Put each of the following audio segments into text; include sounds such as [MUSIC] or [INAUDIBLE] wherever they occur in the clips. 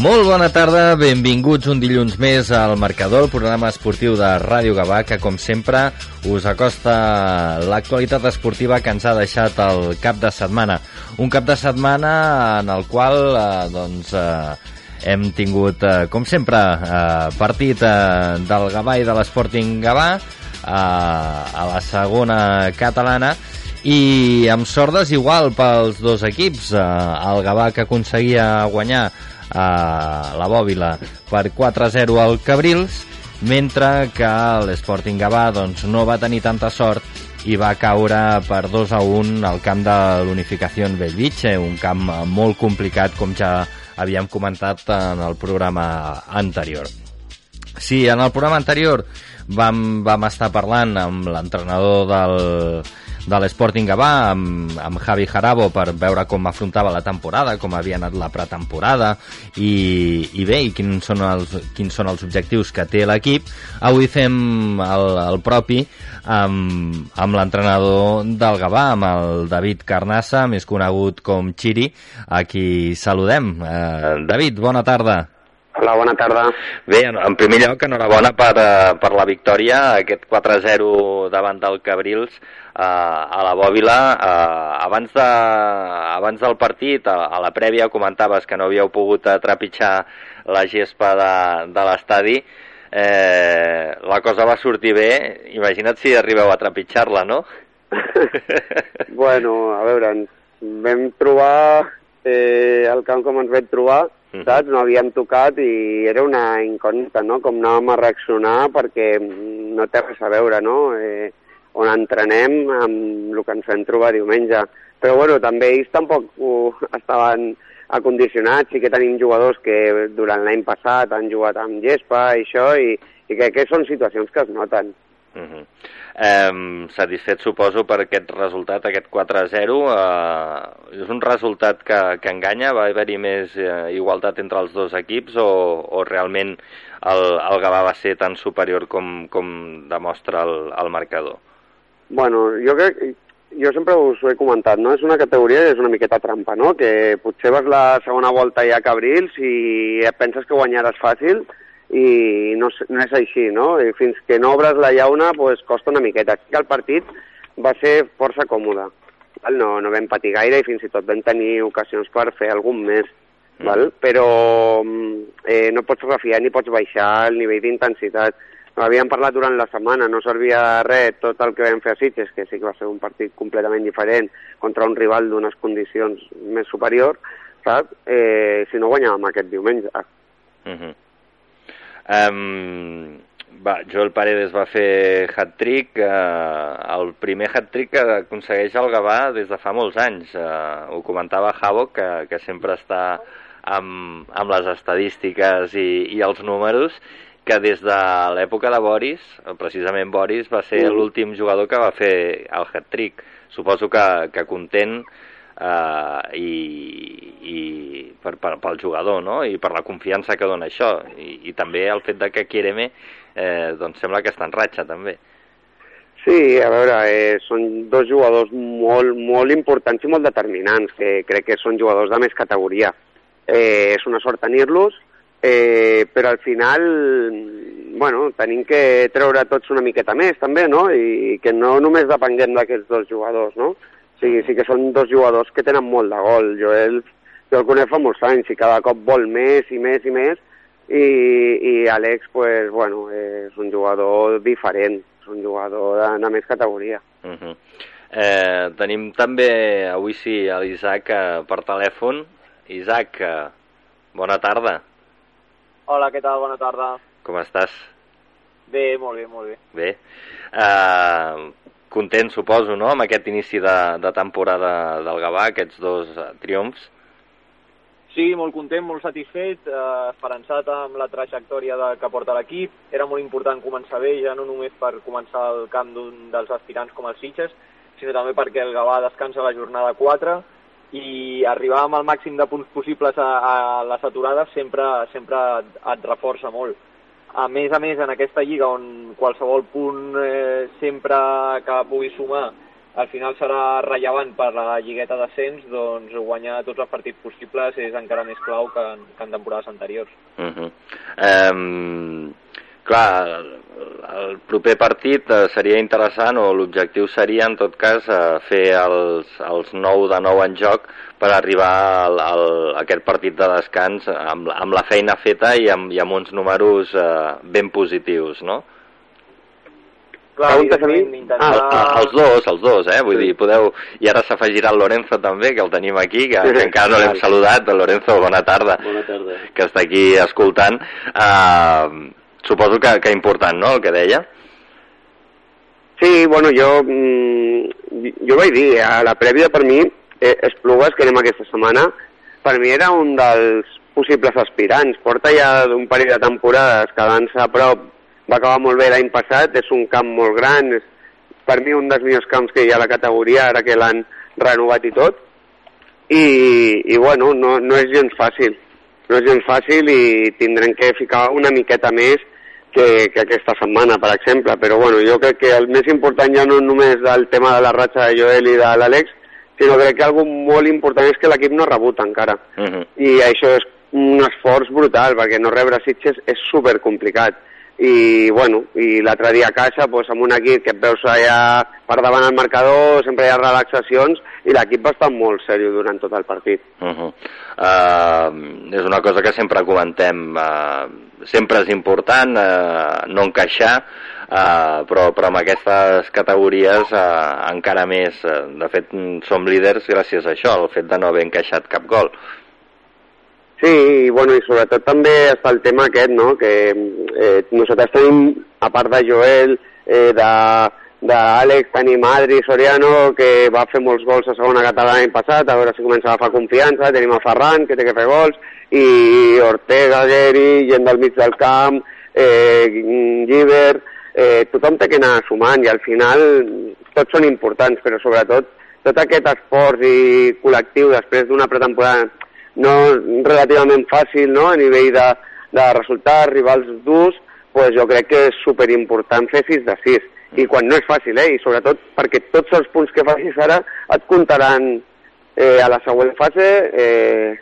Molt bona tarda, benvinguts un dilluns més al Marcador, el programa esportiu de Ràdio Gavà, que com sempre us acosta l'actualitat esportiva que ens ha deixat el cap de setmana. Un cap de setmana en el qual eh, doncs, eh, hem tingut, eh, com sempre, eh, partit eh, del Gavà i de l'Sporting Gavà eh, a la segona catalana i amb sordes igual pels dos equips. Eh, el Gavà que aconseguia guanyar a la Bòbila per 4-0 al Cabrils, mentre que l'Sporting Gavà doncs, no va tenir tanta sort i va caure per 2 a 1 al camp de l'Unificació Bellvitge, un camp molt complicat com ja havíem comentat en el programa anterior. Sí, en el programa anterior vam, vam estar parlant amb l'entrenador del, de l'Sporting Gavà amb, amb Javi Jarabo per veure com afrontava la temporada, com havia anat la pretemporada i, i bé, i quins són els, quins són els objectius que té l'equip. Avui fem el, el propi amb, amb l'entrenador del Gavà, amb el David Carnassa, més conegut com Chiri, a qui saludem. Eh, David, bona tarda. Hola, bona tarda. Bé, en primer lloc, enhorabona per, eh, per la victòria, aquest 4-0 davant del Cabrils eh, a la Bòbila. Eh, abans, de, abans del partit, a, a la prèvia, comentaves que no havíeu pogut trepitjar la gespa de, de l'estadi. Eh, la cosa va sortir bé. Imagina't si arribeu a trepitjar-la, no? [LAUGHS] bueno, a veure, ens vam trobar eh, el camp com ens vam trobar, -huh. saps? No havíem tocat i era una incògnita, no?, com anàvem a reaccionar perquè no té res a veure, no?, eh, on entrenem amb el que ens vam trobar diumenge. Però, bueno, també ells tampoc estaven acondicionats, sí que tenim jugadors que durant l'any passat han jugat amb gespa i això, i, i que, que són situacions que es noten. Uh -huh. eh, satisfet, suposo, per aquest resultat, aquest 4-0. Eh, és un resultat que, que enganya? Va haver-hi més eh, igualtat entre els dos equips o, o realment el, el Gavà va ser tan superior com, com demostra el, el marcador? Bueno, jo crec, jo sempre us ho he comentat, no? És una categoria és una miqueta trampa, no? Que potser vas la segona volta ja a Cabrils i et penses que guanyaràs fàcil i no, no és així, no? I fins que no obres la llauna, pues, costa una miqueta. Aquí el partit va ser força còmode. Val? No, no vam patir gaire i fins i tot vam tenir ocasions per fer algun més. Mm. Val? Però eh, no pots refiar ni pots baixar el nivell d'intensitat. Havíem parlat durant la setmana, no servia de res tot el que vam fer a Sitges, que sí que va ser un partit completament diferent contra un rival d'unes condicions més superiors, saps? Eh, si no guanyàvem aquest diumenge. Mm -hmm. Um, va, Joel Paredes va fer hat-trick, eh, el primer hat-trick que aconsegueix el Gavà des de fa molts anys. Eh, ho comentava Javo, que, que sempre està amb, amb les estadístiques i, i els números, que des de l'època de Boris, precisament Boris, va ser mm. l'últim jugador que va fer el hat-trick. Suposo que, que content eh, i, i per, per, pel jugador no? i per la confiança que dona això i, i també el fet de que Quiereme eh, doncs sembla que està en ratxa també Sí, a veure, eh, són dos jugadors molt, molt importants i molt determinants, que crec que són jugadors de més categoria. Eh, és una sort tenir-los, eh, però al final, bueno, tenim que treure tots una miqueta més, també, no? I que no només depenguem d'aquests dos jugadors, no? Sí, sí que són dos jugadors que tenen molt de gol. Joel, jo el conec fa molts anys i cada cop vol més i més i més i, i Àlex, pues, bueno, és un jugador diferent, és un jugador de, de més categoria. Uh -huh. eh, tenim també avui sí l'Isaac eh, per telèfon. Isaac, eh, bona tarda. Hola, què tal? Bona tarda. Com estàs? Bé, molt bé, molt bé. Bé. Eh, content, suposo, no?, amb aquest inici de, de temporada del Gavà, aquests dos uh, triomfs. Sí, molt content, molt satisfet, eh, esperançat amb la trajectòria de, que porta l'equip. Era molt important començar bé, ja no només per començar el camp d'un dels aspirants com els Sitges, sinó també perquè el Gavà descansa la jornada 4 i arribar amb el màxim de punts possibles a, a les aturades sempre, sempre et reforça molt. A més a més, en aquesta lliga on qualsevol punt eh, sempre que pugui sumar al final serà rellevant per la lligueta d'ascens, doncs guanyar tots els partits possibles és encara més clau que en, que en temporades anteriors. Uh -huh. um, clar, el proper partit eh, seria interessant o l'objectiu seria en tot cas eh, fer els, els 9 de 9 en joc per arribar al, al, a aquest partit de descans amb, amb la feina feta i amb, i amb uns números eh, ben positius, no? Clar, intentar... Ah, els dos, els dos, eh? Vull sí. dir, podeu... I ara s'afegirà el Lorenzo també, que el tenim aquí, que, Sí, que encara no l'hem saludat. Lorenzo, bona tarda. Bona tarda. Que està aquí escoltant. Uh, suposo que, que important, no?, el que deia. Sí, bueno, jo, mm, jo vaig dir, a la prèvia per mi, eh, Esplugues, que anem aquesta setmana, per mi era un dels possibles aspirants. Porta ja un parell de temporades quedant-se a prop, va acabar molt bé l'any passat, és un camp molt gran, és per mi un dels millors camps que hi ha a la categoria, ara que l'han renovat i tot, i, i bueno, no, no és gens fàcil, no és gens fàcil i tindrem que ficar una miqueta més que, que aquesta setmana, per exemple. Però bueno, jo crec que el més important ja no és només el tema de la ratxa de Joel i de l'Àlex, sinó crec que algo molt important és que l'equip no rebuta encara. Uh -huh. I això és un esforç brutal, perquè no rebre Sitges és super complicat. I, bueno, i l'altre dia a casa, doncs, amb un equip que et veus allà per davant el marcador, sempre hi ha relaxacions, i l'equip va estar molt seriós durant tot el partit. Uh -huh. uh, és una cosa que sempre comentem. Uh, sempre és important uh, no encaixar, uh, però, però amb aquestes categories uh, encara més. Uh, de fet, som líders gràcies a això, el fet de no haver encaixat cap gol. Sí, i, bueno, i sobretot també està el tema aquest, no?, que eh, nosaltres tenim, a part de Joel, eh, d'Àlex, tenim Adri Soriano, que va fer molts gols a segona catalana l'any passat, a veure si comença a agafar confiança, tenim a Ferran, que té que fer gols, i Ortega, Geri, gent del mig del camp, eh, Giver, eh, tothom té que anar sumant, i al final tots són importants, però sobretot tot aquest esforç i col·lectiu després d'una pretemporada no relativament fàcil no? a nivell de, de resultats, rivals durs, pues jo crec que és superimportant fer 6 de 6. I quan no és fàcil, eh? I sobretot perquè tots els punts que facis ara et comptaran eh, a la següent fase eh,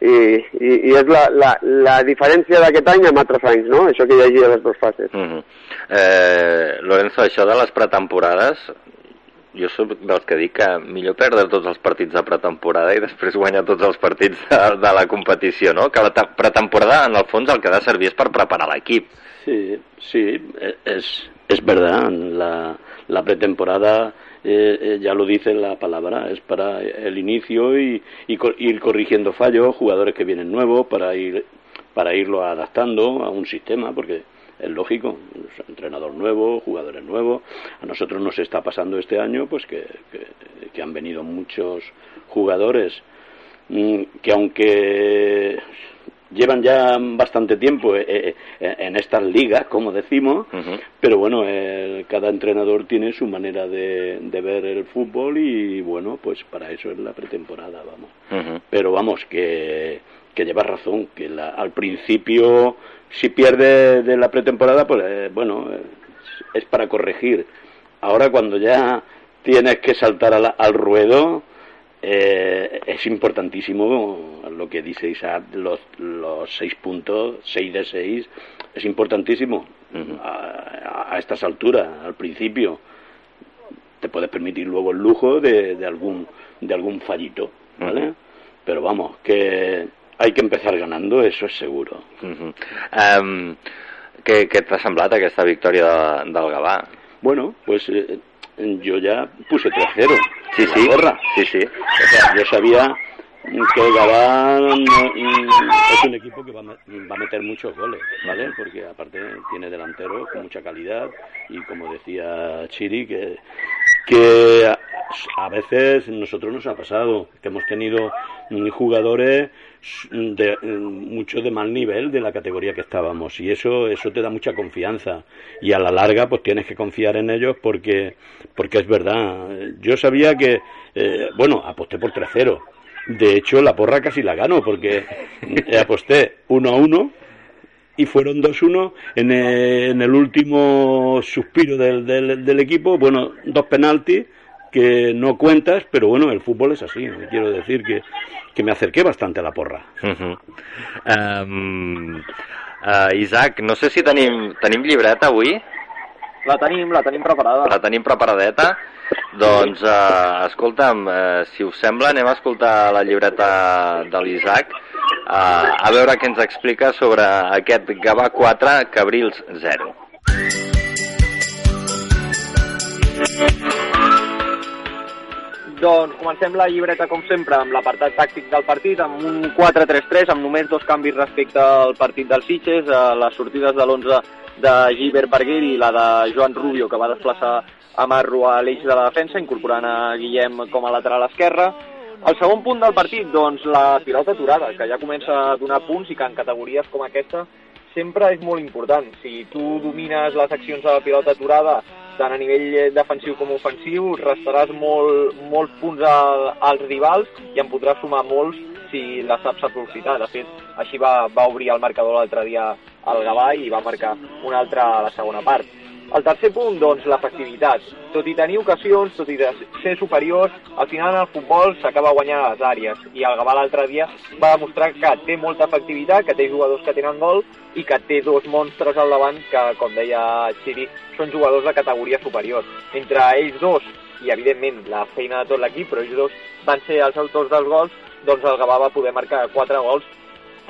i, i, i és la, la, la diferència d'aquest any amb altres anys, no? Això que hi hagi a les dues fases. Uh -huh. eh, Lorenzo, això de les pretemporades, jo soc dels que dic que millor perdre tots els partits de pretemporada i després guanyar tots els partits de, de la competició, no? Que la te- pretemporada, en el fons, el que ha de servir és per preparar l'equip. Sí, sí, e- es, es verdad. La, la pretemporada, eh, eh, ya lo dice la palabra, es para el inicio y, y co- ir corrigiendo fallos, jugadores que vienen nuevos, para ir para irlo adaptando a un sistema, porque es lógico, entrenador nuevo, jugadores nuevos. A nosotros nos está pasando este año, pues que, que, que han venido muchos jugadores mm, que aunque llevan ya bastante tiempo eh, eh, en estas ligas, como decimos, pero bueno, el- cada entrenador tiene su manera de, de ver el fútbol y bueno, pues para eso es la pretemporada, vamos. Pero vamos, que, que llevas razón, que la- al principio, si pierdes de la pretemporada, pues eh, bueno, es, es para corregir. Ahora cuando ya tienes que saltar al, al ruedo, eh, es importantísimo lo que dice Isaac, los, los seis puntos, seis de seis, es importantísimo a, a estas alturas, al principio. Te puedes permitir luego el lujo de, de algún de algún fallito, ¿vale? Pero vamos, que hay que empezar ganando, eso es seguro. Uh -huh. um, què, què t'ha semblat aquesta victòria de, del Gavà? Bueno, pues eh, yo ya puse 3-0. Sí, sí, gorra. sí, sí. O sea, yo sabía que el Gabán es un equipo que va a, me- va a meter muchos goles, ¿vale? Porque aparte tiene delanteros con mucha calidad y como decía Chiri, que, que a veces nosotros nos ha pasado que hemos tenido jugadores de mucho de mal nivel de la categoría que estábamos. Y eso eso te da mucha confianza. Y a la larga pues tienes que confiar en ellos porque porque es verdad. Yo sabía que eh, bueno aposté por 3-0 de hecho la porra casi la gano porque aposté 1 a 1 y fueron 2-1 en, en, el último suspiro del, del, del equipo, bueno, dos penaltis que no cuentas, pero bueno, el fútbol es así. Quiero decir que, que me acerqué bastante a la porra. Uh -huh. um, uh, Isaac, no sé si tenim, tenim llibreta avui. La tenim, la tenim preparada. La tenim preparadeta. Doncs, uh, escolta'm, uh, si us sembla, anem a escoltar la llibreta de l'Isaac uh, a veure què ens explica sobre aquest Gavà 4, Cabrils 0. Doncs comencem la llibreta, com sempre, amb l'apartat tàctic del partit, amb un 4-3-3, amb només dos canvis respecte al partit dels Sitges, a les sortides de l'11 de Gilbert Barguer i la de Joan Rubio, que va desplaçar a Marro a l'eix de la defensa, incorporant a Guillem com a lateral esquerre. El segon punt del partit, doncs, la pilota aturada, que ja comença a donar punts i que en categories com aquesta sempre és molt important. Si tu domines les accions de la pilota aturada tant a nivell defensiu com ofensiu, restaràs molt, molts punts al, als rivals i en podràs sumar molts si la saps aprofitar. De fet, així va, va obrir el marcador l'altre dia al Gavà i va marcar un altre a la segona part. El tercer punt, doncs, l'efectivitat. Tot i tenir ocasions, tot i ser superiors, al final en el futbol s'acaba guanyant a les àrees. I el Gavà l'altre dia va demostrar que té molta efectivitat, que té jugadors que tenen gol i que té dos monstres al davant que, com deia Xiri, són jugadors de categoria superior. Entre ells dos, i evidentment la feina de tot l'equip, però ells dos van ser els autors dels gols, doncs el Gavà va poder marcar quatre gols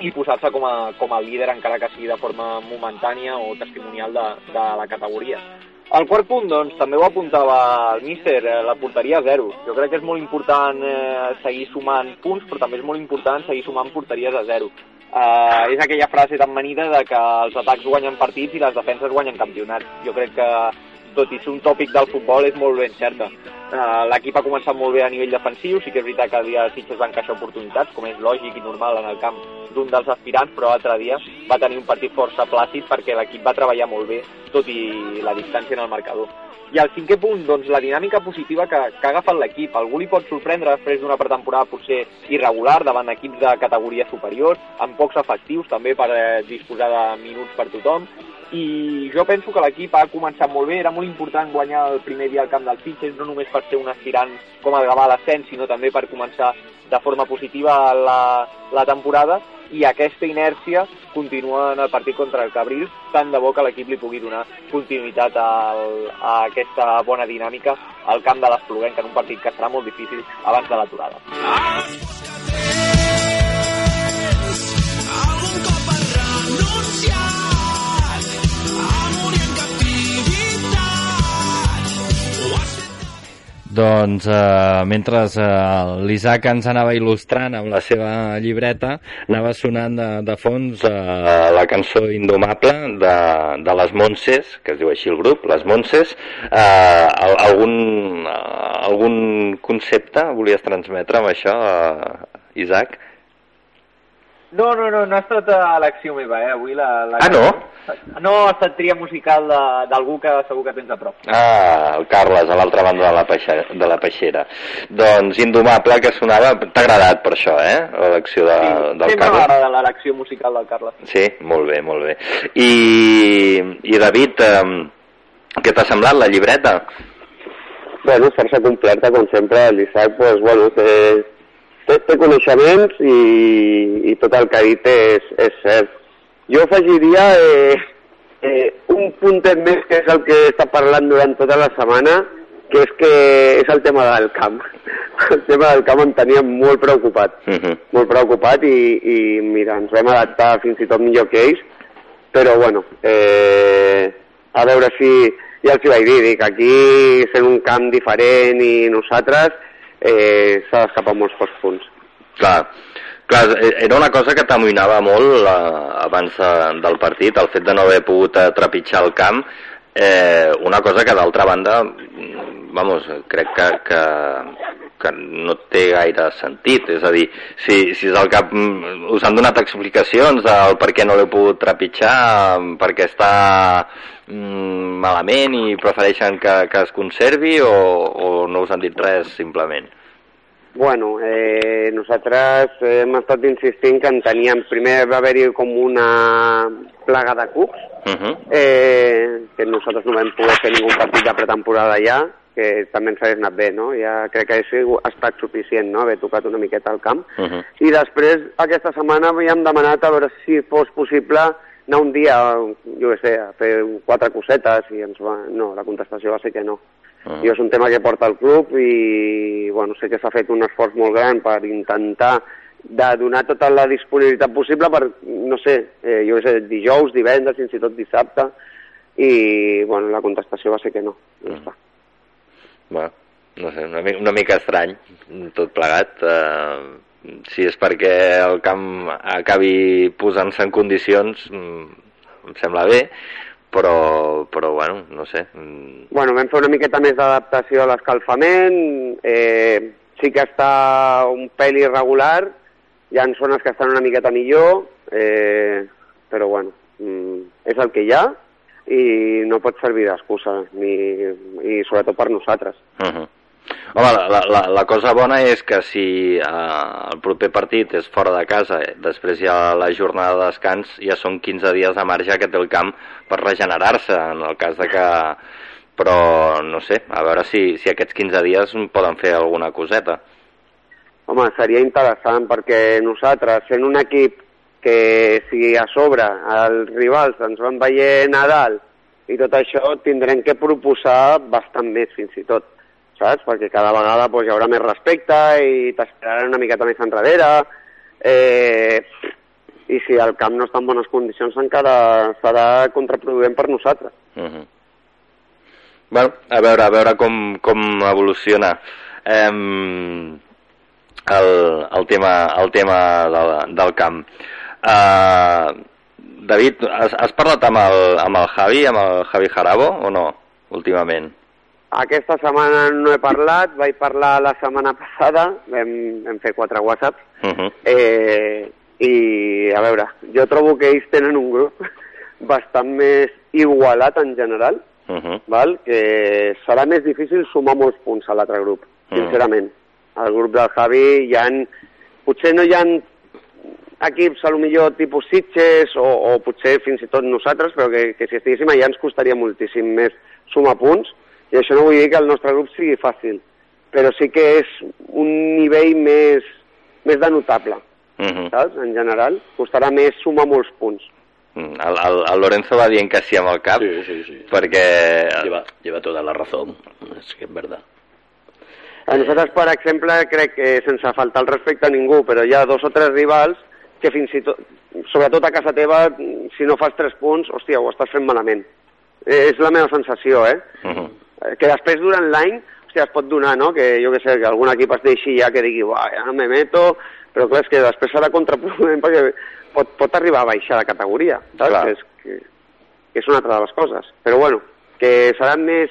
i posar-se com, a, com a líder encara que sigui de forma momentània o testimonial de, de la categoria. El quart punt, doncs, també ho apuntava el míster, eh, la porteria zero. Jo crec que és molt important eh, seguir sumant punts, però també és molt important seguir sumant porteries a zero. Eh, és aquella frase tan manida de que els atacs guanyen partits i les defenses guanyen campionats. Jo crec que tot i ser un tòpic del futbol, és molt ben certa. Uh, L'equip ha començat molt bé a nivell defensiu, sí que és veritat que el dia de Sitges van encaixar oportunitats, com és lògic i normal en el camp d'un dels aspirants, però l'altre dia va tenir un partit força plàcid perquè l'equip va treballar molt bé, tot i la distància en el marcador. I el cinquè punt, doncs, la dinàmica positiva que, que ha agafat l'equip. Algú li pot sorprendre després d'una pretemporada potser irregular davant equips de categoria superior, amb pocs efectius també per eh, disposar de minuts per tothom, i jo penso que l'equip ha començat molt bé, era molt important guanyar el primer dia al camp dels Sitges, no només per ser un aspirant com a Gavà a l'ascens, sinó també per començar de forma positiva la, la temporada, i aquesta inèrcia continua en el partit contra el Cabrils, tant de bo que l'equip li pugui donar continuïtat al, a aquesta bona dinàmica al camp de l'Espluguenc, en un partit que serà molt difícil abans de l'aturada. Algun Doncs eh, mentre eh, l'Isaac ens anava il·lustrant amb la seva llibreta, anava sonant de, de fons eh, la cançó Indomable de, de les Montses, que es diu així el grup, les Montses. Eh, al- algun, eh, algun concepte volies transmetre amb això, eh, Isaac? No, no, no, no ha estat a elecció meva, eh? Avui la, la... Ah, no? No, ha estat tria musical de- d'algú que segur que tens a prop. Ah, el Carles, a l'altra banda de la, peixera, de la peixera. Doncs Indomable, que sonava... T'ha agradat per això, eh? L'elecció de, del Sempre Carles. m'agrada l'elecció musical del Carles. Sí, molt bé, molt bé. I, i David, eh, què t'ha semblat la llibreta? Bueno, força completa, com sempre, l'Isaac, pues, bueno, té, té, té coneixements i, i tot el que ha dit és, és cert. Jo afegiria eh, eh, un puntet més, que és el que està parlant durant tota la setmana, que és que és el tema del camp. [LAUGHS] El tema del camp em tenia molt preocupat, Uh -huh. molt preocupat i, i mira, ens vam adaptar fins i tot millor que ells, però bueno, eh, a veure si, ja els hi vaig dir, dic, aquí sent un camp diferent i nosaltres eh, s'ha d'escapar molts pocs punts. Clar, clar, era una cosa que t'amoïnava molt eh, abans de, del partit, el fet de no haver pogut eh, trepitjar el camp, eh, una cosa que d'altra banda mm, vamos, crec que, que, que no té gaire sentit. És a dir, si, si és el cap... mm, Us han donat explicacions del per què no l'heu pogut trepitjar, perquè està mm, malament i prefereixen que, que es conservi o, o no us han dit res, simplement? Bueno, eh, nosaltres hem estat insistint que en teníem... Primer va haver-hi com una plaga de cucs, Uh -huh. eh, que nosaltres no vam poder fer ningú partit de pretemporada ja, que també ens hagués anat bé, no? Ja crec que hagués estat suficient, no?, haver tocat una miqueta al camp. Uh -huh. I després, aquesta setmana, havíem demanat a veure si fos possible anar un dia, jo què sé, a fer quatre cosetes, i ens va... No, la contestació va ser que no. Ah. I és un tema que porta el club i bueno, sé que s'ha fet un esforç molt gran per intentar de donar tota la disponibilitat possible per, no sé, eh, jo sé, dijous, divendres, fins i tot dissabte, i bueno, la contestació va ser que no. Ja està. Bueno, no sé, una, una mica estrany, tot plegat. Eh, si és perquè el camp acabi posant-se en condicions, mm, em sembla bé, però, però bueno, no sé. mm, Bueno, vam fer una miqueta més d'adaptació a l'escalfament, eh, sí que està un pèl irregular, hi ha zones que estan una miqueta millor, eh, però bueno, mm, és el que hi ha i no pot servir d'excusa, ni, i sobretot per nosaltres. Uh -huh. Home, la, la- la, cosa bona és que si eh, el proper partit és fora de casa, eh, després hi ha la jornada de descans, ja són 15 dies de marge que té el camp per regenerar-se, en el cas de que... Però, no sé, a veure si, si aquests 15 dies poden fer alguna coseta. Home, seria interessant perquè nosaltres, sent un equip que si a sobre els rivals ens van veient a dalt i tot això, tindrem que proposar bastant més fins i tot, saps? Perquè cada vegada doncs, hi haurà més respecte i t'esperaran una miqueta més enrere. Eh, I si el camp no està en bones condicions encara serà contraproduent per nosaltres. Uh -huh. Bueno, a veure, a veure com, com evoluciona em, el, el tema, el tema del, del camp. Uh, David, has, has parlat amb el, amb el Javi, amb el Javi Jarabo, o no, últimament? Aquesta setmana no he parlat, vaig parlar la setmana passada, vam, vam fer quatre whatsapps, Uh -huh. Eh, I, a veure, jo trobo que ells tenen un grup [LAUGHS] bastant més igualat en general, Uh -huh. val? que serà més difícil sumar molts punts a l'altre grup, Mm. sincerament. Al grup del Javi hi han... Potser no hi han equips, a lo millor tipus Sitges, o, o potser fins i tot nosaltres, però que, que si estiguéssim allà ens costaria moltíssim més sumar punts, i això no vull dir que el nostre grup sigui fàcil, però sí que és un nivell més, més de notable Uh -huh. saps? En general, costarà més sumar molts punts. El, el, el Lorenzo va dient que sí amb el cap, Sí, sí, sí. perquè... Lleva, lleva toda la razón. Es que es verdad. A nosaltres, per exemple, crec que sense faltar el respecte a ningú, però hi ha dos o tres rivals que fins i tot, sobretot a casa teva, si no fas tres punts, hòstia, ho estàs fent malament. Eh, és la meva sensació, eh? Uh -huh. Eh, Que després, durant l'any, hòstia, es pot donar, no? Que jo que sé, que algun equip es deixi ja que digui, uah, ja no me meto, però clar, és que després serà contraproduent [LAUGHS] perquè pot, pot arribar a baixar de categoria, saps? Clar. És, que, que és una altra de les coses. Però bueno, que seran més...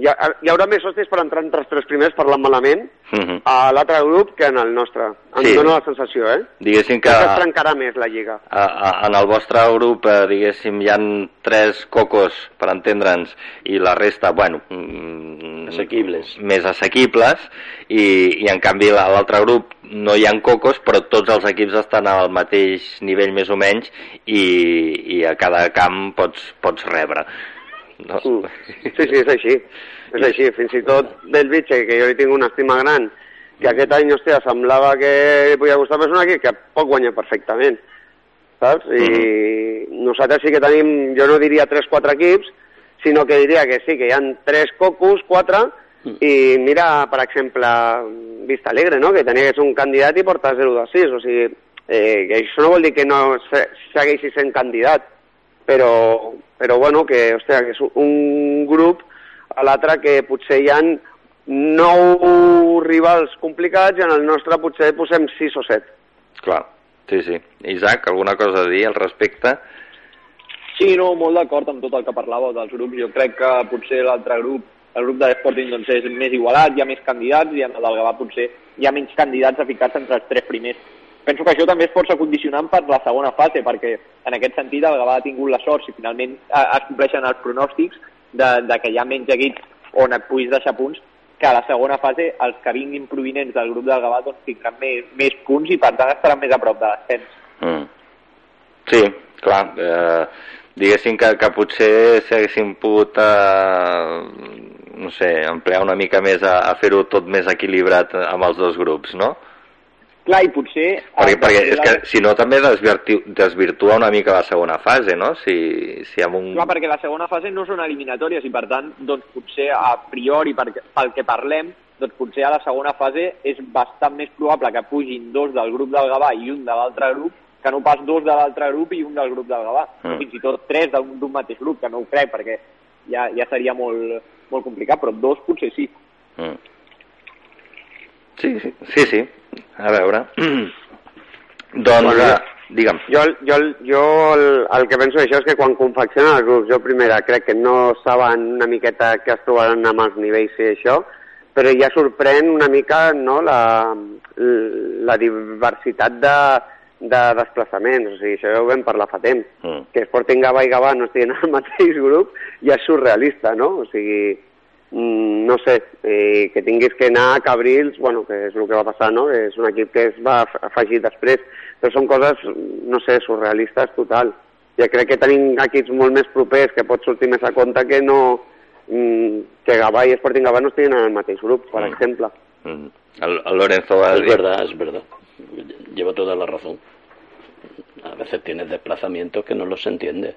Hi, ha, hi haurà més hòsties per entrar entre els tres primers parlant malament Uh -huh. a l'altre grup que en el nostre. Em Sí. dóna la sensació, eh? Diguéssim que... Que es trencarà més la lliga. A, a, en el vostre grup, eh, diguéssim, hi han tres cocos, per entendre'ns, i la resta, bueno... Mm, Assequibles. Més assequibles, i, i en canvi a l'altre grup no hi han cocos, però tots els equips estan al mateix nivell més o menys, i, i a cada camp pots, pots rebre. No? Mm. Sí, sí, és així. És així. Fins i tot Belvitge, que jo li tinc una estima gran, que aquest any, hòstia, semblava que li podia gustar més un equip que pot guanyar perfectament. Saps? I nosaltres sí que tenim, jo no diria 3-4 equips, sinó que diria que sí, que hi han 3 cocos, 4, i mira, per exemple, Vista Alegre, no?, que tenia que ser un candidat i porta 0 de 6, o sigui, eh, que això no vol dir que no se- segueixi sent candidat, però, però bueno, que, hòstia, que és un grup a l'altre que potser hi han nou rivals complicats i en el nostre potser posem 6 o 7. Clar, sí, sí. Isaac, alguna cosa a dir al respecte? Sí, no, molt d'acord amb tot el que parlàveu dels grups. Jo crec que potser l'altre grup el grup de l'Sporting doncs, és més igualat, hi ha més candidats i en el del Gavà potser hi ha menys candidats a ficar-se entre els tres primers. Penso que això també és força condicionant per la segona fase, perquè en aquest sentit el Gavà ha tingut la sort, si finalment es compleixen els pronòstics, de, de que hi ha menys equips on et puguis deixar punts, que a la segona fase els que vinguin provinents del grup del Gavà doncs, tindran més, més punts i per tant estaran més a prop de l'ascens. Mm. Sí, clar. Eh, diguéssim que, que potser s'haguessin pogut, eh, no sé, emplear una mica més a, a fer-ho tot més equilibrat amb els dos grups, no? Clar, i potser... Perquè, perquè és que, si no, també desvirtu, desvirtua una mica la segona fase, no? Si, si amb un... Clar, perquè la segona fase no són eliminatòries i per tant, doncs potser a priori, perquè, pel que parlem, doncs potser a la segona fase és bastant més probable que pugin dos del grup del Gavà i un de l'altre grup que no pas dos de l'altre grup i un del grup del Gavà. Mm. Fins i tot tres d'un mateix grup, que no ho crec perquè ja, ja seria molt, molt complicat, però dos potser sí. Mm. Sí, sí, sí, sí. A veure. [CLEARS THROAT] doncs, Bueno, eh, digue'm. Jo, jo, jo el, el que penso d'això és que quan confeccionen els grups, jo primera crec que no saben una miqueta que es trobaran amb els nivells i això, però ja sorprèn una mica no, la, la diversitat de, de desplaçaments, o sigui, això ja ho vam parlar fa temps. Mm. Que Sporting Gavà i Gavà no estiguin al mateix grup ja és surrealista, no? O sigui, no sé, eh, que tinguis que anar a Cabrils, bueno, que és el que va passar, no? Que és un equip que es va af- afegir després, però són coses, no sé, surrealistes total. Ja crec que tenim equips molt més propers que pot sortir més a compte que no mm, que Gavà i Sporting Gavà no estiguin en el mateix grup, per Mm. exemple. Mm. El, el Lorenzo va Es dir... verdad, es verdad. Lleva toda la razón. A veces tienes desplazamientos que no los entiende.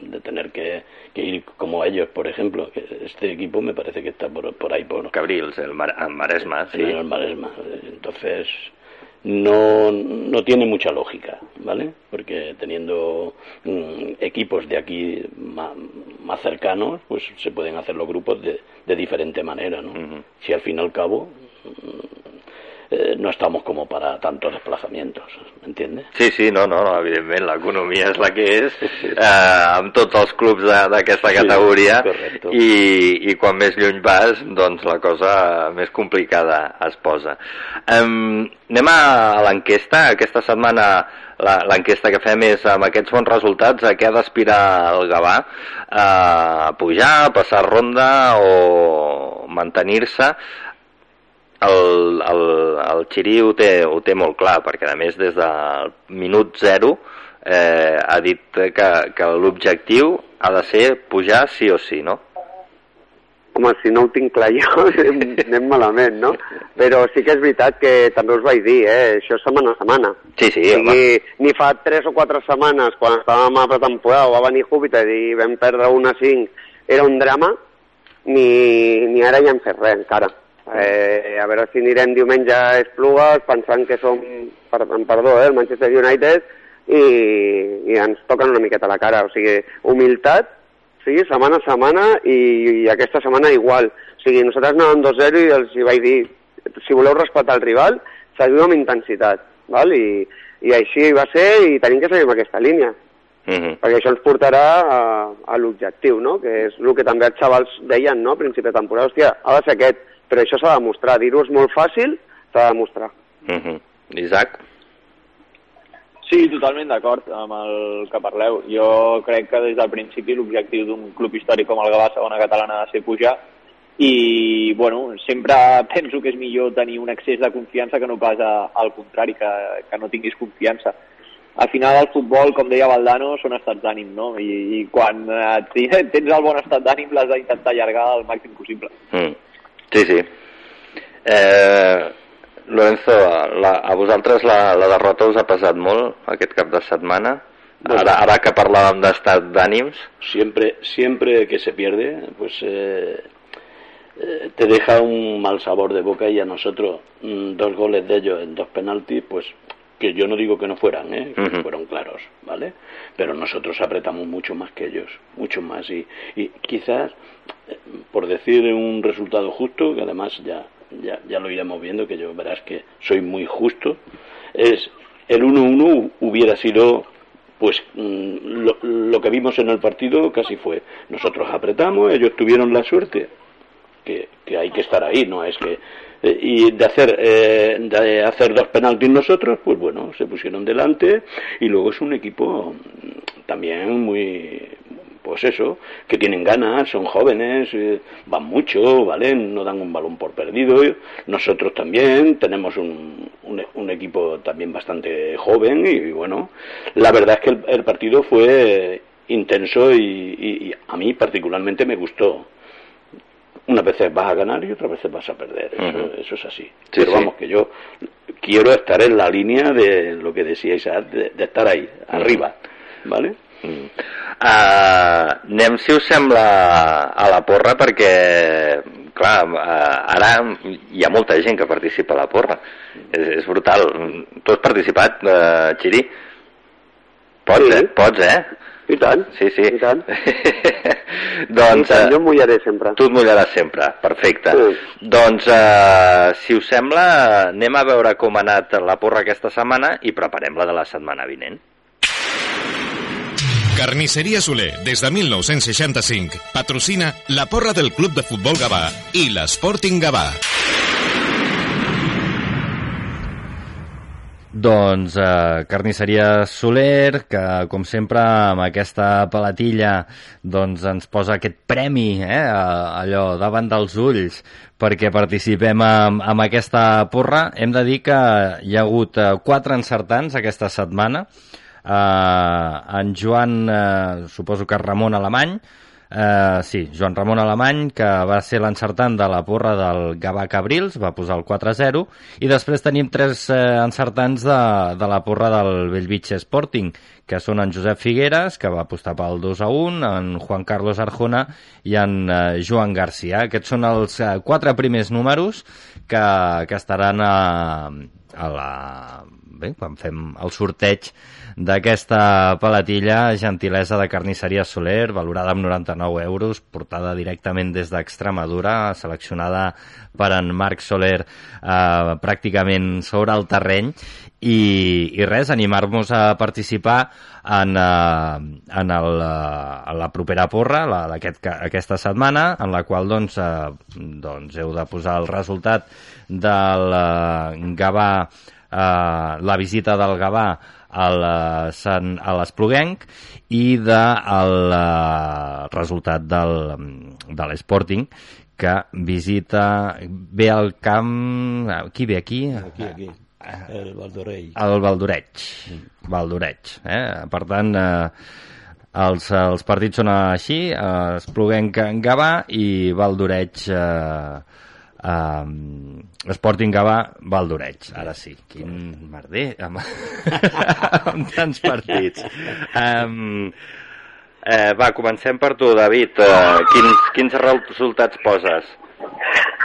De tener que, que ir como ellos, por ejemplo. Este equipo me parece que está por, por ahí, por, Cabrils, el, Mar Maresma, sí. el Maresma. Entonces, no, no tiene mucha lógica, ¿vale? Porque teniendo mm, equipos de aquí ma- más, cercanos, pues se pueden hacer los grupos de, de diferente manera, ¿no? Si al fin y al cabo mm, eh, no estamos como para tantos desplazamientos, ¿me entiendes? Sí, sí, no, no, no evidentment, l'economia és la que és, eh, amb tots els clubs d'aquesta Sí, categoria, correcto. i, i quan més lluny vas, doncs la cosa més complicada es posa. Um, anem a, l'enquesta, aquesta setmana la- l'enquesta que fem és amb aquests bons resultats a què ha d'aspirar el Gavà, eh, a pujar, a passar ronda o mantenir-se, el, el, el Xiri ho té, ho té molt clar, perquè a més des del minut zero eh, ha dit que, que l'objectiu ha de ser pujar sí o sí, no? Home, si no ho tinc clar jo, [LAUGHS] anem, malament, no? Però sí que és veritat que també us vaig dir, eh? Això és setmana a setmana. Sí, sí, o home. sigui, ni fa tres o quatre setmanes, quan estàvem a pretemporada, va venir Júpiter i vam perdre una 5, era un drama, ni, ni ara ja hem fet res encara. Eh, a veure si anirem diumenge a Esplugues pensant que som, per, perdó, eh, el Manchester United i, i ens toquen una miqueta la cara. O sigui, humilitat, sí, setmana a setmana i, i aquesta setmana igual. O sigui, nosaltres anàvem 2-0 i els hi vaig dir, si voleu respectar el rival, seguiu amb intensitat. Val? I, I així va ser i tenim que seguir amb aquesta línia Mm -hmm. perquè això ens portarà a, a l'objectiu, no? que és el que també els xavals deien no? a principi de temporada, hòstia, ha de ser aquest, però això s'ha de demostrar, dir-ho és molt fàcil, s'ha de demostrar. Mm -hmm. Isaac? Sí, totalment d'acord amb el que parleu. Jo crec que des del principi l'objectiu d'un club històric com el Gavà segona catalana ha de ser pujar i, bueno, sempre [LAUGHS] penso que és millor tenir un excés de confiança que no pas a, al contrari, que, que no tinguis confiança. Al final el futbol, com deia Valdano, són estats d'ànim, no? I, i quan eh, [LAUGHS] tens el bon estat d'ànim l'has d'intentar allargar al màxim possible. Mm. Sí, sí. Eh, Lorenzo, la, a vosaltres la, la derrota us ha pesat molt aquest cap de setmana? Bueno. Ara, ara que parlàvem d'estat d'ànims? Siempre, siempre que se pierde, pues eh, eh, te deja un mal sabor de boca y a nosotros mm, dos goles de ellos en dos penaltis, pues que yo no digo que no fueran, ¿eh? que fueron claros, ¿vale? Pero nosotros apretamos mucho más que ellos, mucho más y, y quizás por decir un resultado justo, que además ya, ya, ya lo iremos viendo, que yo verás que soy muy justo, es el 1-1 hubiera sido pues mm, lo, lo que vimos en el partido casi fue nosotros apretamos ellos tuvieron la suerte que, que hay que estar ahí, no es que eh, y de hacer eh, de hacer dos penaltis nosotros, pues bueno, se pusieron delante y luego es un equipo mm, también muy pues eso, que tienen ganas, son jóvenes, eh, van mucho, ¿vale? No dan un balón por perdido. Nosotros también tenemos un, un, un equipo también bastante joven y, bueno, la verdad es que el, el partido fue intenso y, y- y a mí particularmente me gustó. Unas veces vas a ganar y otras veces vas a perder, eso, eso es así. Sí, Pero sí. vamos, que yo quiero estar en la línea de lo que decíais, de, de estar ahí, arriba, ¿vale? Mm. Uh, anem, si us sembla, a la porra, perquè, clar, uh, ara hi ha molta gent que participa a la porra. És, és brutal. Tu has participat, uh, Xiri? Pots, Sí. eh? Pots, eh? I tant. Sí, sí. I tant. [LAUGHS] doncs... I tant, eh, jo em mullaré sempre. Tu et mullaràs sempre, perfecte. Sí. Doncs, eh, si us sembla, anem a veure com ha anat la porra aquesta setmana i preparem la de la setmana vinent. Carnisseria Soler, des de 1965, patrocina la porra del Club de Futbol Gavà i l'Sporting Gavà. Doncs eh, carnisseria Soler, que com sempre amb aquesta palatilla doncs ens posa aquest premi, eh, allò davant dels ulls, perquè participem amb, amb aquesta porra. Hem de dir que hi ha hagut eh, quatre encertants aquesta setmana. En Joan, eh, suposo que Ramon Alemany, Eh, sí, Joan Ramon Alemany, que va ser l'encertant de la porra del Gavà Cabrils, va posar el 4-0, i després tenim tres eh, encertants de, de la porra del Bellvitge Sporting, que són en Josep Figueres, que va apostar pel 2-1, en Juan Carlos Arjona i en eh, Joan Garcia. Aquests són els eh, quatre primers números que, que estaran a, a la... Bé, quan fem el sorteig d'aquesta palatilla, gentilesa de carnisseria Soler, valorada amb 99 euros, portada directament des d'Extremadura, seleccionada per en Marc Soler eh, pràcticament sobre el terreny, i, i res, animar-nos a participar en, eh, en, el, eh, en la propera porra, la d'aquest ca- aquesta setmana, en la qual doncs, eh, doncs heu de posar el resultat del eh, Gavà, eh, la visita del Gavà al, eh, Sant, a l'Espluguenc i de el eh, resultat del, de l'Sporting que visita ve al camp qui ve aquí? Aquí, aquí. El Valdorell. el Valdoreig Valdoreig eh? per tant eh, els, els partits són així eh, Espluguenc en Gavà i Valdoreig eh, um, Sporting Gavà Valdoreig ara sí, quin merder amb, [LAUGHS] amb tants partits um, eh, va, comencem per tu David uh, quins, quins resultats poses?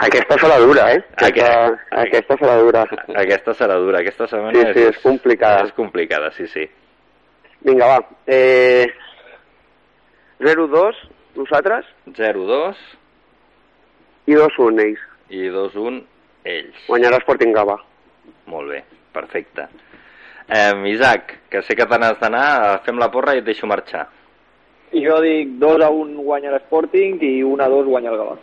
Aquesta serà dura, eh? Aquest- Aquesta, aquesta serà dura. aquesta serà dura, aquesta setmana Sí, sí, és complicada. és complicada, sí, sí Vinga, va. Eh, 0-2, nosaltres, 0-2 i 2-1 ells. I 2-1 ells. Guanyarà Sporting Gavà. Molt bé, perfecte. Eh, Isaac, que sé que te n'has d'anar, fem la porra i et deixo marxar. Jo dic 2 a 1 guanya l'Sporting i 1 a 2 guanya el Gavà.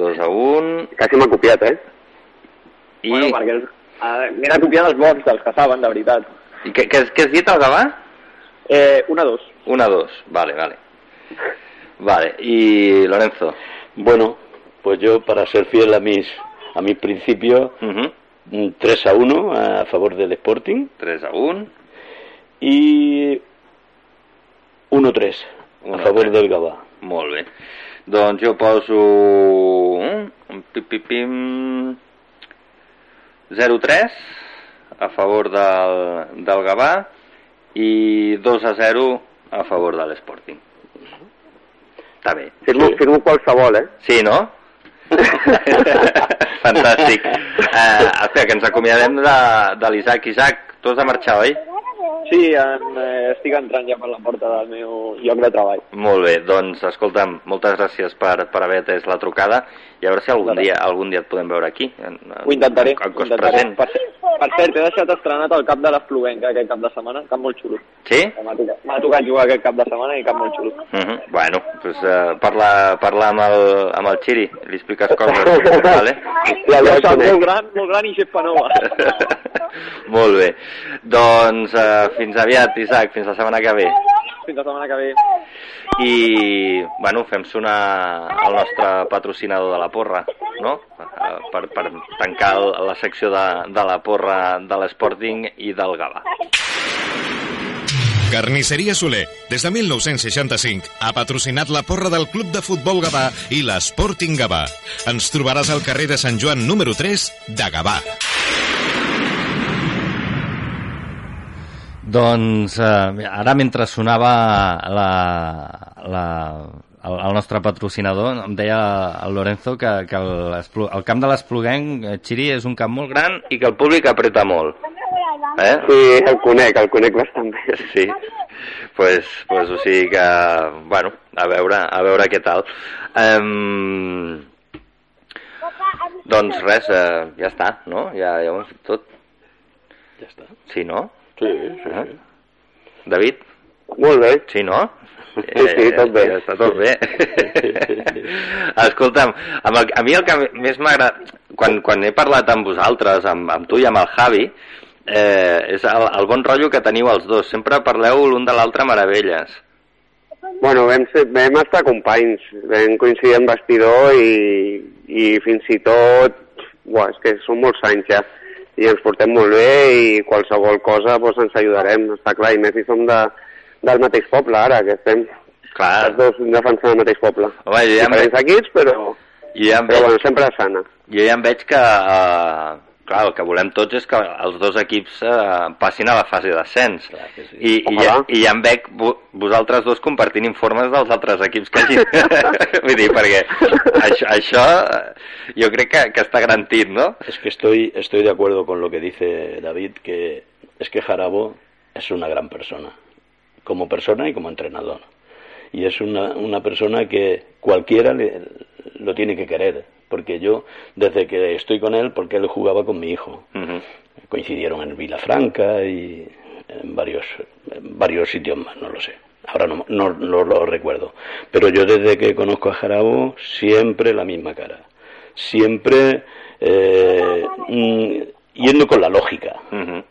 2 a 1 Quasi m'ha copiat, eh? i... Bueno, perquè eh, m'he de copiar dels bons, dels que saben, de veritat. I què, què, què has dit, el Gavà? Eh, 1 a 2. 1 a 2, vale, vale. Vale, y Lorenzo. Bueno, pues yo para ser fiel a mis a mis principios, Uh un 3 a 1 a favor del Sporting 3 a 1. y 1-3 a 1-3. favor del Gavà. Molt bé. Doncs jo poso un pipipim 0-3 a favor del, del Gavà i 2 a 0 a favor de l'Sporting. Està bé. Firmo, Sí. firmo qualsevol, eh? Sí, no? [LAUGHS] Fantàstic. Uh, espera, que ens acomiadem de, de l'Isaac. Isaac, tu has de marxar, oi? Sí, en, eh, estic entrant ja per la porta del meu lloc de treball. Molt bé, doncs escolta'm, moltes gràcies per, per haver atès la trucada i a veure si algun dia algun dia et podem veure aquí. En, en, Ho intentaré. En cos intentaré. present. Per, per cert, he deixat estrenat el cap de l'Espluguenca aquest cap de setmana, cap molt xulo. Sí? M'ha tocat, tocat jugar aquest cap de setmana i cap molt xulo. Uh -huh. Bueno, pues, uh, parla, parla amb, el, amb el Xiri, li expliques coses, [LAUGHS] vale? Ja, ja Ja el sap, conec. molt gran, molt gran i xepa nova. [LAUGHS] [LAUGHS] Molt bé. Doncs uh, fins aviat, Isaac, fins la setmana que ve. Fins la setmana que ve. I, bueno, fem sonar el nostre patrocinador de la porra, no? Eh, Per, per tancar el- la secció de, de la porra de l'Sporting i del Gavà. Carnisseria Soler, des de 1965, ha patrocinat la porra del Club de Futbol Gavà i l'Sporting Gavà. Ens trobaràs al carrer de Sant Joan número 3 de Gavà. Doncs eh, ara mentre sonava la, la, el, el nostre patrocinador, em deia el Lorenzo que, que el, el camp de l'Espluguenc, eh, Xiri, és un camp molt gran i que el públic apreta molt. Eh? Sí, el conec, el conec bastant bé. Sí, pues, pues o sigui que, bueno, a veure, a veure què tal. Um, doncs res, eh, ja està, no? Ja, ja ho hem fet tot. Ja està. Sí, no? Sí, sí, Eh? sí. David? Molt bé. Sí, no? Sí, sí, tot bé. Està tot bé. [LAUGHS] Escolta'm, amb el, a mi el que més m'agrada... Quan, quan he parlat amb vosaltres, amb, amb tu i amb el Javi, eh, és el, el bon rotllo que teniu els dos. Sempre parleu l'un de l'altre meravelles. Bueno, vam, ser, vam estar companys, vam coincidir en vestidor i, i fins i tot, buah, és que són molts anys ja, i ens portem molt bé i qualsevol cosa doncs, ens ajudarem, està clar, i més si som de, del mateix poble ara, que estem Clar, els dos defensant el mateix poble. home, jo ja Diferents equips, però, jo ja però veig, bueno, sempre sana. jo ja em veig que, eh, clar, el que volem tots és que els dos equips eh, passin a la fase d'ascens. Sí. I, i, ja. I ja em veig vo- vosaltres dos compartint informes dels altres equips que [LAUGHS] hagin... Vull dir, perquè això, això jo crec que, que està garantit, no? Es que estoy, estoy de acuerdo con lo que dice David, que es que Jarabo es una gran persona, como persona y como entrenador. Y es una, una persona que cualquiera le- lo tiene que querer, porque yo, desde que estoy con él, porque él jugaba con mi hijo, coincidieron en Vilafranca y en varios, en varios sitios más, no lo sé. Ahora no, no, no lo recuerdo. Pero yo desde que conozco a Jarabo, siempre la misma cara. Siempre eh, mm, yendo con la lógica.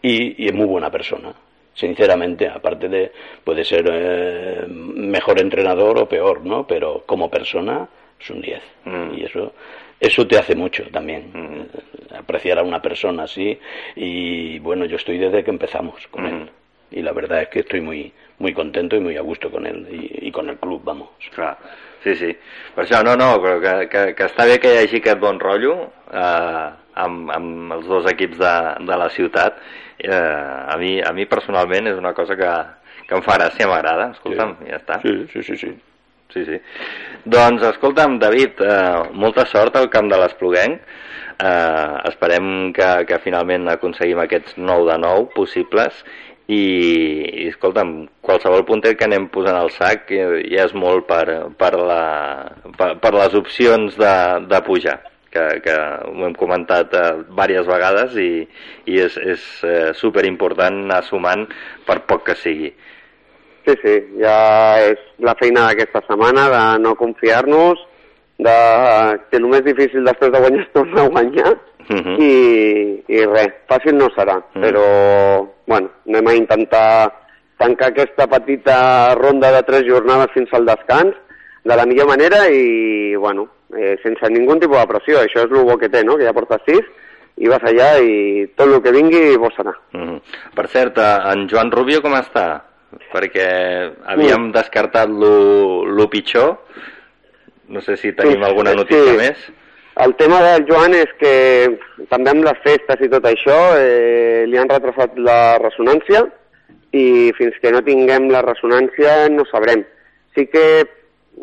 Y, y es muy buena persona. Sinceramente, aparte de, puede ser eh, mejor entrenador o peor, ¿no? Pero como persona es un 10. Mm. Y eso, eso te hace mucho también. Mm. eh, Apreciar a una persona así. Y bueno, yo estoy desde que empezamos con Mm. él. Y la verdad es que estoy muy, muy contento y muy a gusto con él y, y con el club, vamos. Clar, sí, sí. Per això, no, no, però que, que, que està bé que hi hagi aquest bon rotllo eh, amb, amb els dos equips de, de la ciutat. Eh, a, mi, a mi personalment és una cosa que, que em fa gràcia, m'agrada. Escolta'm, Sí. ja està. Sí, sí, sí, sí. Sí, sí. Doncs, escolta'm, David, eh, molta sort al camp de l'Espluguenc. Eh, esperem que, que finalment aconseguim aquests 9 de 9 possibles i, i escolta'm, qualsevol puntet que anem posant al sac eh, ja és molt per, per, la, per, per les opcions de, de pujar que, que ho hem comentat eh, diverses vegades i, i és, és eh, superimportant anar sumant per poc que sigui. Sí, sí, ja és la feina d'aquesta setmana de no confiar-nos, de que el més difícil després de guanyar és tornar a guanyar Uh -huh. i, i res, fàcil no serà, Mm. però bueno, anem a intentar tancar aquesta petita ronda de tres jornades fins al descans de la millor manera i, bueno, eh, sense ningú tipus de pressió. Això és el bo que té, no?, que ja porta sis i vas allà i tot el que vingui bo serà. Mhm. Per cert, eh, en Joan Rubio com està? Perquè havíem descartat lo, lo pitjor. No sé si tenim Sí, alguna sí. notícia més. El tema del Joan és que també amb les festes i tot això eh, li han retrasat la ressonància i fins que no tinguem la ressonància no sabrem. Sí que,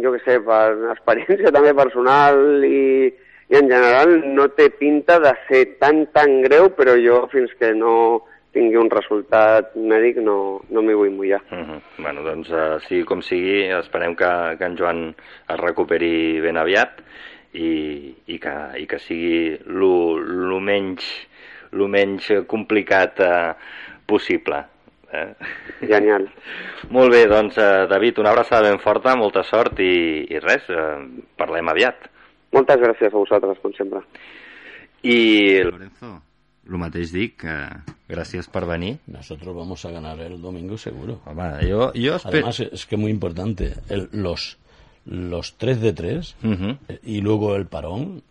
jo que sé, per experiència també personal i, i en general no té pinta de ser tan tan greu, però jo fins que no tingui un resultat mèdic no, no m'hi vull mullar. Uh -huh. bueno, doncs, uh, sigui com sigui, esperem que, que en Joan es recuperi ben aviat i, i, que, i que sigui lo, lo, menys, lo menys complicat uh, possible. Eh? Genial. [LAUGHS] Molt bé, doncs, uh, David, una abraçada ben forta, molta sort i, i res, uh, parlem aviat. Moltes gràcies a vosaltres, com sempre. I... Lorenzo, el mateix dic, que gràcies per venir. Nosotros vamos a ganar el domingo seguro. Además, es que muy importante, el, los, los 3 de 3 Uh -huh. y luego el parón,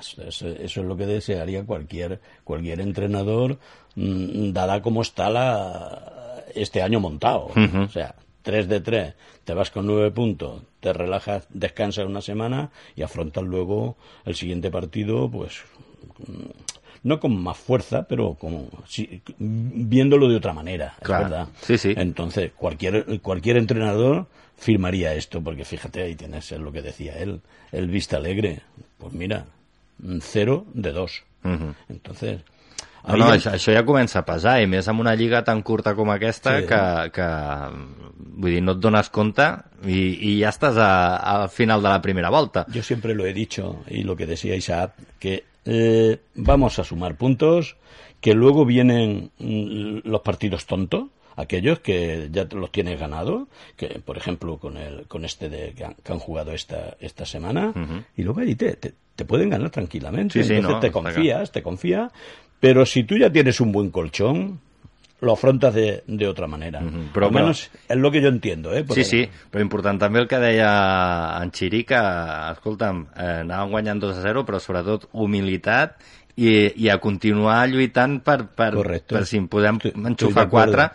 eso, es lo que desearía cualquier, cualquier entrenador, mm, dada como está la, este año montado. Ujú. O sea, 3 de 3, te vas con 9 puntos, te relajas, descansas una semana y afrontas luego el siguiente partido, pues mm, no con más fuerza, pero con, sí, viéndolo de otra manera, es Claro. verdad. Sí, sí. Entonces, cualquier, cualquier entrenador firmaría esto, porque fíjate, ahí tienes es lo que decía él, el Vista Alegre. Pues mira, cero de dos. Ujú. Entonces, No, no, ya- això, això ja comença a pesar, i més amb una lliga tan curta com aquesta Sí. que, que, vull dir, no et dones compte i, i ja estàs a, al final de la primera volta. Yo siempre lo he dicho, y lo que decía Isaac, que eh, vamos a sumar puntos, que luego vienen mm, los partidos tontos, aquellos que ya los tienes ganado, que por ejemplo con el con este de que han, que han jugado esta esta semana, y luego ahí te, te, te pueden ganar tranquilamente. Sí, sí, Entonces no, te confías, te confías, pero si tú ya tienes un buen colchón, lo afrontas de, de otra manera. Ujú, però- Al menos es lo que yo entiendo, ¿eh? Sí, sí, però important també el que deia en Xiri, que, escolta'm, eh, anàvem guanyant 2 a 0, però sobretot humilitat i, i a continuar lluitant per, per, per si en podem Estoy- enxufar. 4,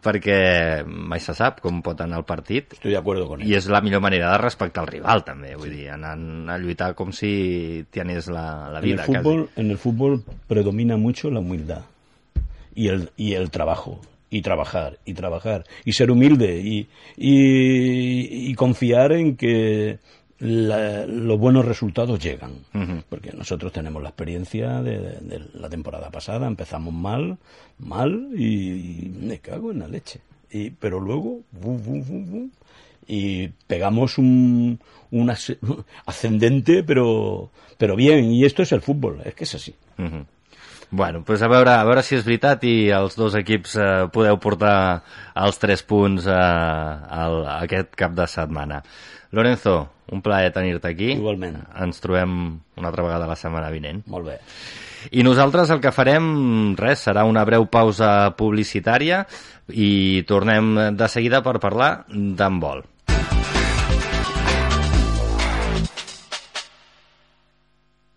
perquè mai se sap com pot anar el partit. Estoy de acuerdo con. I és la millor manera de respectar el rival, també. Vull dir, anant a lluitar com si tienes la, la en el vida, fútbol, en el fútbol predomina mucho la humildad y el, y el trabajo y trabajar y trabajar y ser humilde y, y, y confiar en que la- los buenos resultados llegan. Porque nosotros tenemos la experiencia de, de la temporada pasada empezamos mal mal y, y me cago en la leche. Y, pero luego bu, bu, bu, bu, y pegamos un, un as- [LAUGHS] ascendente pero pero bien y esto es el fútbol es que es así. Bueno, pues a veure, a veure si és veritat i els dos equips eh, podeu portar els tres punts eh, al, aquest cap de setmana. Lorenzo, un plaer tenir-te aquí. Igualment. Ens trobem una altra vegada la setmana vinent. molt bé I nosaltres el que farem, res, serà una breu pausa publicitària i tornem de seguida per parlar d'handbol.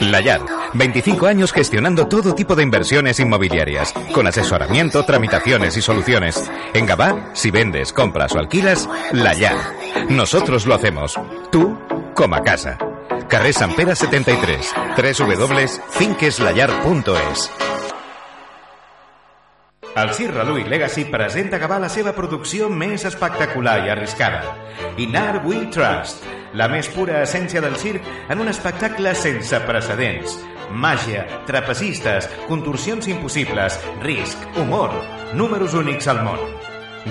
Layar, 25 años gestionando todo tipo de inversiones inmobiliarias, con asesoramiento, tramitaciones y soluciones. En Gabá, si vendes, compras o alquilas, Layar. Nosotros lo hacemos. Tú, como a casa. Carrer Sant Pere 73, www.finqueslayar.es. El Circ Reluí Legacy presenta Gavà la seva producció espectacular i arriscada. In Art We Trust, la més pura essència del circ en un espectacle sense precedents. Màgia, trapecistes, contorsions impossibles, risc, humor, números únics al món.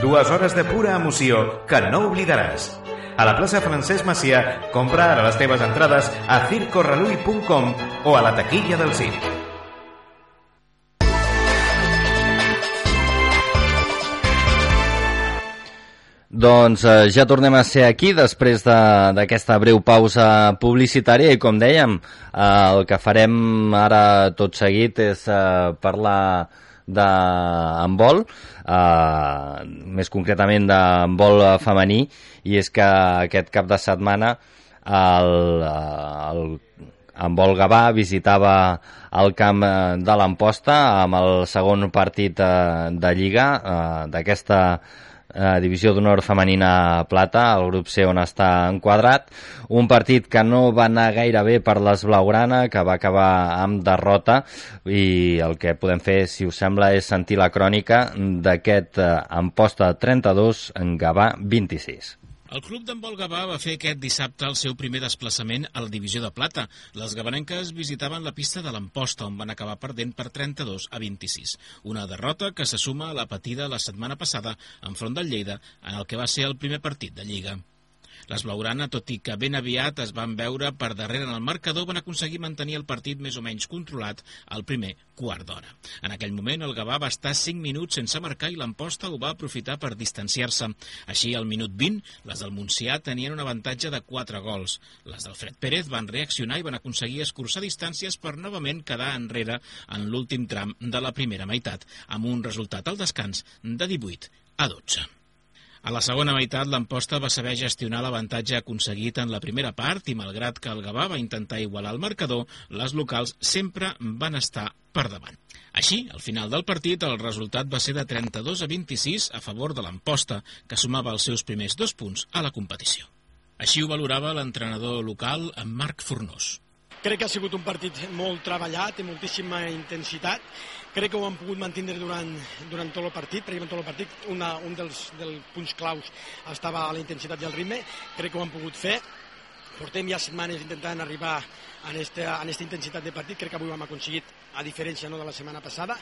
Dues hores de pura emoció que no oblidaràs. A la plaça Francesc Macià, compra ara les teves entrades a circorreluí.com o a la taquilla del circ. Doncs eh, ja tornem a ser aquí després de- d'aquesta breu pausa publicitària i com dèiem, eh, el que farem ara tot seguit és eh, parlar d'handbol, eh, més concretament d'handbol femení, i és que aquest cap de setmana el, eh, el, en vol Gavà visitava el camp eh, de l'Amposta amb el segon partit eh, de Lliga eh, d'aquesta eh, divisió d'honor femenina plata, el grup C on està enquadrat. Un partit que no va anar gaire bé per les Blaugrana, que va acabar amb derrota i el que podem fer, si us sembla, és sentir la crònica d'aquest eh, Amposta 32 en Gavà 26. El club d'handbol Gavà va fer aquest dissabte el seu primer desplaçament a la divisió de plata. Les gavanenques visitaven la pista de l'Amposta, on van acabar perdent per 32 a 26. Una derrota que se suma a la patida la setmana passada enfront del Lleida, en el que va ser el primer partit de Lliga. Les Blaugrana, tot i que ben aviat es van veure per darrere en el marcador, van aconseguir mantenir el partit més o menys controlat al primer quart d'hora. En aquell moment, el Gavà va estar 5 minuts sense marcar i l'Amposta ho va aprofitar per distanciar-se. Així, al minut 20, les del Montsià tenien un avantatge de 4 gols. Les del Fred Pérez van reaccionar i van aconseguir escurçar distàncies per novament quedar enrere en l'últim tram de la primera meitat, amb un resultat al descans de 18 a 12. A la segona meitat, l'Amposta va saber gestionar l'avantatge aconseguit en la primera part i, malgrat que el Gavà va intentar igualar el marcador, les locals sempre van estar per davant. Així, al final del partit, el resultat va ser de 32 a 26 a favor de l'Amposta, que sumava els seus primers dos punts a la competició. Així ho valorava l'entrenador local, Marc Fornós. Crec que ha sigut un partit molt treballat, amb moltíssima intensitat. Crec que ho han pogut mantenir durant, durant tot el partit, pràcticament tot el partit. Una, un dels, dels punts claus estava a la intensitat i el ritme. Crec que ho han pogut fer. Portem ja setmanes intentant arribar a aquesta, a aquesta intensitat de partit. Crec que avui ho hem aconseguit, a diferència no, de la setmana passada,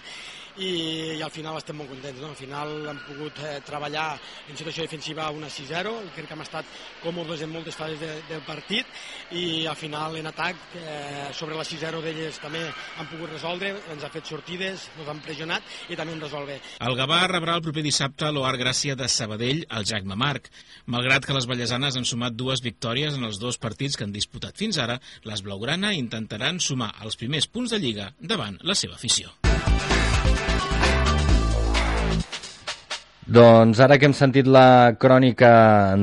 i, i al final estem molt contents. No? Al final hem pogut eh, treballar en situació defensiva una 6-0. Crec que hem estat còmodes en moltes fases de, del partit i al final en atac eh, sobre la 6-0 d'elles també han pogut resoldre, ens ha fet sortides, ens han pressionat i també hem resolt bé. El Gavà rebrà el proper dissabte l'Oar Gràcia de Sabadell al Jacme Marc. Malgrat que les ballesanes han sumat dues victòries en els dos partits que han disputat fins ara, les Blaugrana intentaran sumar els primers punts de Lliga davant la seva afició. Doncs ara que hem sentit la crònica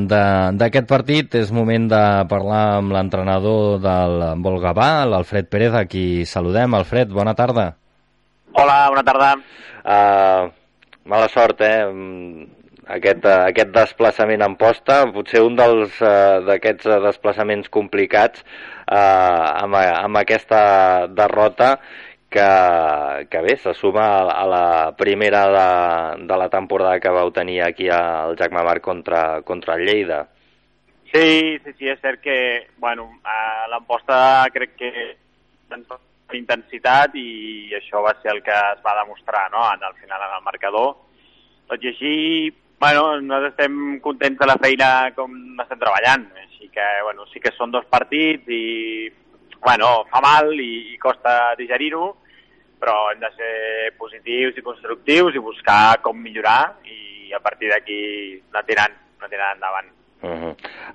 d'aquest partit, és moment de parlar amb l'entrenador del Volgavà, l'Alfred Pérez, a qui saludem. Alfred, bona tarda. Hola, bona tarda. Uh, mala sort, eh? Mm, Aquest, uh, aquest desplaçament en posta, potser un dels uh, d'aquests uh, desplaçaments complicats uh, amb, amb aquesta derrota que, que bé, se suma a, la primera de, de la temporada que vau tenir aquí al Jacme Mar contra, contra el Lleida. Sí, sí, sí, és cert que, bueno, l'emposta crec que intensitat i això va ser el que es va demostrar, no?, en el final en el marcador. Tot i així, bueno, nosaltres estem contents de la feina com estem treballant, així que, bueno, sí que són dos partits i, bueno, fa mal i, i costa digerir-ho, però hem de ser positius i constructius i buscar com millorar i a partir d'aquí anar tirant, anar tirant endavant. Uh -huh.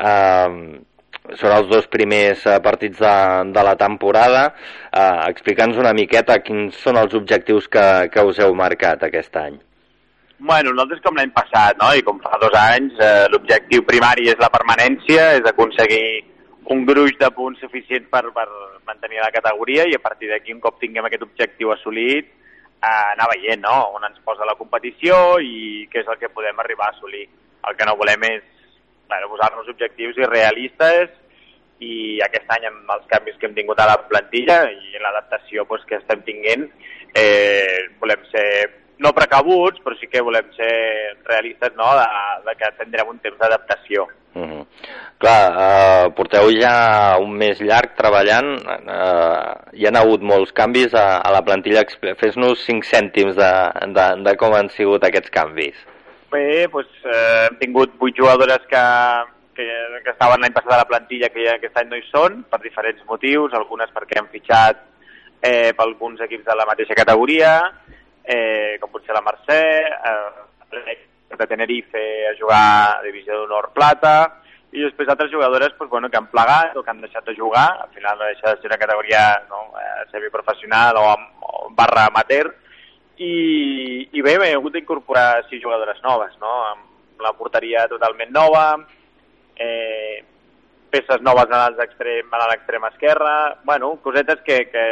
uh, són els dos primers uh, partits de, de la temporada. Uh, Explica'ns una miqueta quins són els objectius que, que us heu marcat aquest any. Bueno, nosaltres com l'any passat, no? i com fa dos anys, eh, l'objectiu primari és la permanència, és aconseguir un gruix de punts suficient per, per mantenir la categoria i a partir d'aquí, un cop tinguem aquest objectiu assolit, eh, anar veient no? on ens posa la competició i què és el que podem arribar a assolir. El que no volem és bueno, posar-nos objectius irrealistes i aquest any amb els canvis que hem tingut a la plantilla i l'adaptació pues, que estem tinguent eh, volem ser no precabuts, però sí que volem ser realistes no? de, de que tindrem un temps d'adaptació. Uh -huh. Clar, uh, porteu ja un mes llarg treballant, uh, hi han hagut molts canvis a, a la plantilla. Fes-nos cinc cèntims de, de, de com han sigut aquests canvis. Bé, doncs, eh, hem tingut vuit jugadores que, que, que estaven l'any passat a la plantilla que ja aquest any no hi són, per diferents motius, algunes perquè han fitxat eh, per alguns equips de la mateixa categoria, eh, com pot ser la Mercè, eh, de Tenerife a jugar a Divisió d'Honor Plata, i després altres jugadores pues, bueno, que han plegat o que han deixat de jugar, al final no deixa de ser una categoria no, eh, semiprofessional o, o barra amateur, i, i bé, bé, he hagut d'incorporar sis jugadores noves, no? amb la porteria totalment nova, eh, peces noves a l'extrem a l'extrem esquerra, bueno, cosetes que, que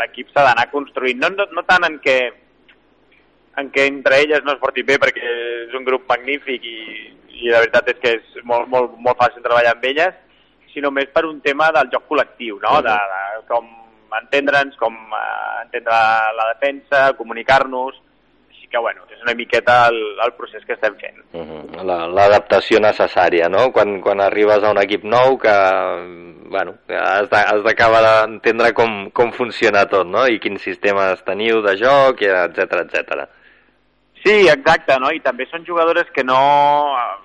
l'equip s'ha d'anar construint, no, no, no tant en què en què entre elles no es porti bé perquè és un grup magnífic i, i la veritat és que és molt, molt, molt fàcil treballar amb elles, sinó més per un tema del joc col·lectiu, no? de, de com entendre'ns, com eh, entendre la defensa, comunicar-nos, així que bueno, és una miqueta el, el procés que estem fent. Uh -huh. La- L'adaptació necessària, no? Quan, quan arribes a un equip nou que, bueno, has de- d'acabar d'entendre com, com funciona tot, no? I quins sistemes teniu de joc, etc etc. Sí, exacte, no? I també són jugadores que no... eh,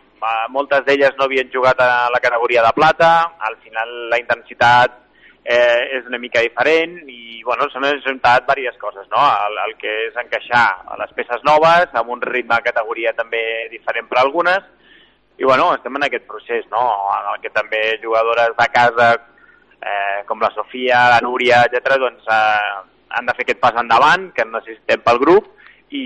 Moltes d'elles no havien jugat a la categoria de plata, al final la intensitat eh, és una mica diferent i, bueno, s'han ajuntat diverses coses, no? El, el que és encaixar a les peces noves, amb un ritme de categoria també diferent per algunes, i, bueno, estem en aquest procés, no? En el que també jugadores de casa, eh, com la Sofia, la Núria, etc., doncs eh, han de fer aquest pas endavant que necessitem pel grup i,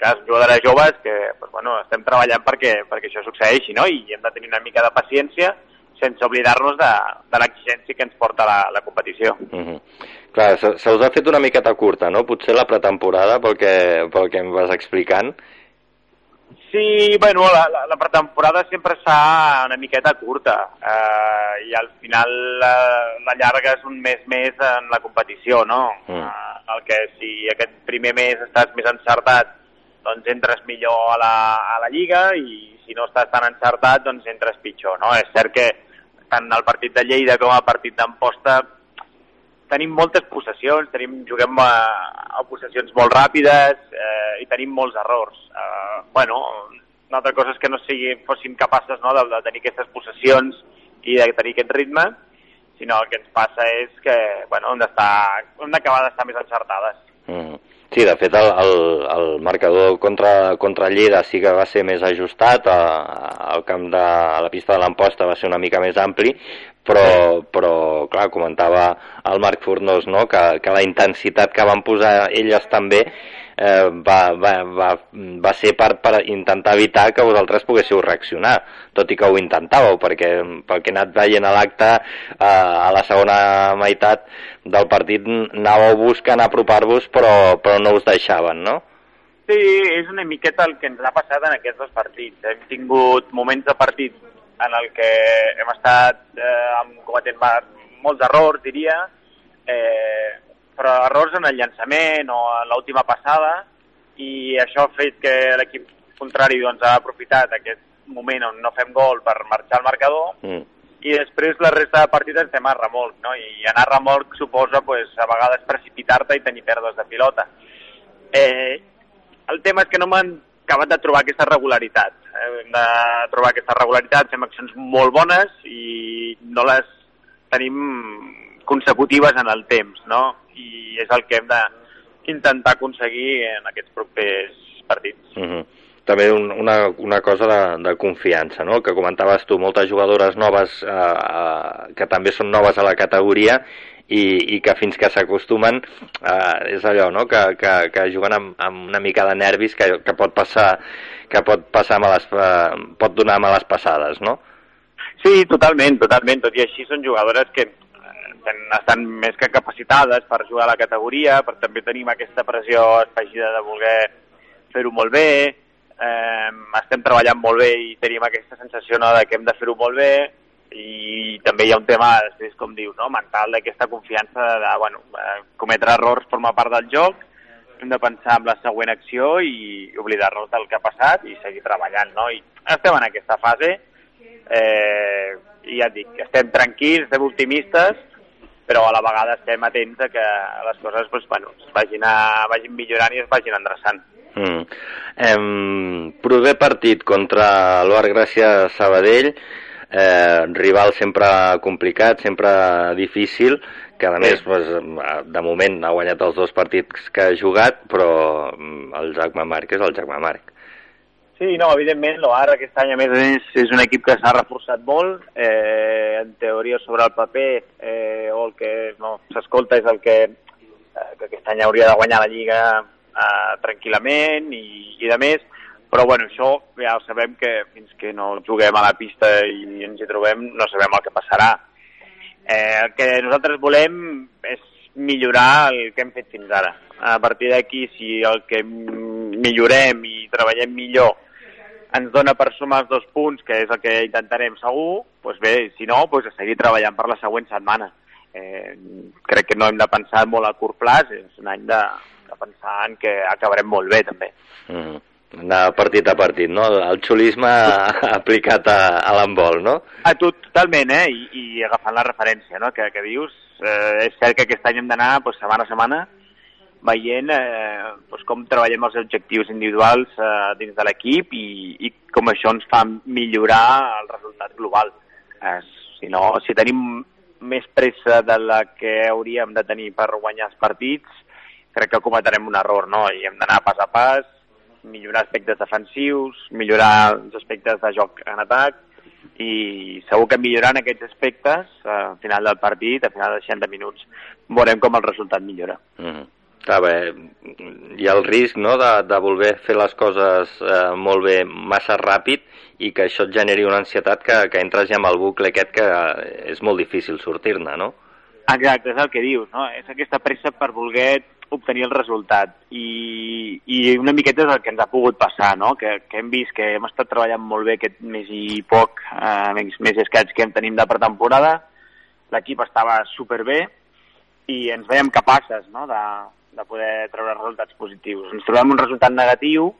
són jugadores joves que doncs, bueno, estem treballant perquè, perquè això succeeixi, no? I hem de tenir una mica de paciència sense oblidar-nos de, de l'exigència que ens porta la, la competició. Uh -huh. Clar, se, se us ha fet una miqueta curta, no? Potser la pretemporada, pel que, pel que em vas explicant. Sí, bueno, la, la, la pretemporada sempre es fa una miqueta curta eh, i al final la, la llargues un mes més en la competició, no? Mm. Eh, el que si aquest primer mes estàs més encertat, doncs entres millor a la, a la Lliga i si no estàs tan encertat, doncs entres pitjor, no? És cert que tant el partit de Lleida com el partit d'Amposta tenim moltes possessions, tenim, juguem a, a possessions molt ràpides eh, i tenim molts errors. Eh, bueno, una altra cosa és que no sigui, fóssim capaces no, de, de tenir aquestes possessions i de tenir aquest ritme, sinó el que ens passa és que bueno, hem d'acabar d'estar més encertades. Mm. Sí, de fet, el, el, el marcador contra, contra Lleida sí que va ser més ajustat, a, al camp de a la pista de l'Amposta va ser una mica més ampli, però, però clar, comentava el Marc Fornós no? que, que la intensitat que van posar elles també eh, va, va, va, va ser per, per intentar evitar que vosaltres poguéssiu reaccionar, tot i que ho intentàveu, perquè pel que he anat veient a l'acte, eh, a la segona meitat del partit anàveu buscant apropar-vos, però, però no us deixaven, no? Sí, és una miqueta el que ens ha passat en aquests dos partits. Hem tingut moments de partit en el que hem estat eh, amb- cometent molts errors, diria, eh, però errors en el llançament o en l'última passada, i això ha fet que l'equip contrari doncs, ha aprofitat aquest moment on no fem gol per marxar al marcador. I després la resta de partits estem a remolc, no? I anar a remolc suposa pues, a vegades precipitar-te i tenir pèrdues de pilota. Eh, el tema és que no m'han acabat de trobar aquesta regularitat. Eh, hem de trobar aquesta regularitat, fem accions molt bones i no les tenim consecutives en el temps, no? I és el que hem d'intentar aconseguir en aquests propers partits. Mm -hmm. També un, una, una cosa de, de confiança, no? que comentaves tu, moltes jugadores noves eh, eh, que també són noves a la categoria i, i que fins que s'acostumen eh, és allò, no? que, que, que juguen amb, amb una mica de nervis que, que pot passar que pot passar males, eh, pot donar males passades, no? Sí, totalment, totalment. Tot i així són jugadores que eh, estan més que capacitades per jugar a la categoria, però també tenim aquesta pressió afegida de voler fer-ho molt bé, eh, estem treballant molt bé i tenim aquesta sensació no, de que hem de fer-ho molt bé i també hi ha un tema, després, com dius, no, mental d'aquesta confiança de, de bueno, eh, cometre errors forma part del joc, hem de pensar en la següent acció i oblidar-nos del que ha passat i seguir treballant, no? I estem en aquesta fase, eh, i ja et dic, estem tranquils, estem optimistes, però a la vegada estem atents a que les coses doncs, bueno, es vagin, a, vagin millorant i es vagin endreçant. Mm. Em, proper partit contra l'Oar Gràcia Sabadell, eh, rival sempre complicat, sempre difícil, que a més pues, de moment ha guanyat els dos partits que ha jugat, però mm, el Jaume Marc és el Jaume Marc. Sí, no, evidentment, l'Oar aquest any a més és, és un equip que s'ha reforçat molt, eh, en teoria sobre el paper, eh, o el que no, s'escolta és el que, eh, que aquest any hauria de guanyar la Lliga eh, tranquil·lament i, i de més, Però bueno, això ja sabem que fins que no juguem a la pista i ens hi trobem no sabem el que passarà. Eh, el que nosaltres volem és millorar el que hem fet fins ara. A partir d'aquí, si el que millorem i treballem millor ens dona per sumar els dos punts, que és el que intentarem segur, doncs bé, si no, doncs a seguir treballant per la següent setmana. Eh, crec que no hem de pensar molt a curt plaç, és un any de, de pensar en que acabarem molt bé també. Mm. Anar partit a partit, no? El xulisme [LAUGHS] aplicat a, a l'handbol, no? A tu, totalment, eh? I, I agafant la referència no? que, que dius, eh, és cert que aquest any hem d'anar doncs, setmana a setmana veient eh, doncs, com treballem els objectius individuals eh, dins de l'equip i, i com això ens fa millorar el resultat global. Eh, si, no, si tenim més pressa de la que hauríem de tenir per guanyar els partits, crec que cometrem un error, no? I hem d'anar pas a pas, millorar aspectes defensius, millorar els aspectes de joc en atac, i segur que millorant aquests aspectes, eh, al final del partit, al final de 60 minuts, veurem com el resultat millora. Mm -hmm. Està bé. Hi ha el risc no, de, de voler fer les coses eh, molt bé massa ràpid i que això et generi una ansietat que, que entres ja amb el bucle aquest que és molt difícil sortir-ne, no? Exacte, és el que dius, no? És aquesta pressa per voler obtenir el resultat i, i una miqueta és el que ens ha pogut passar, no? que, que hem vist que hem estat treballant molt bé aquest mes i poc, eh, més, més escats que hem tenim de pretemporada, l'equip estava superbé i ens veiem capaces no? de, de poder treure resultats positius. Ens trobem un resultat negatiu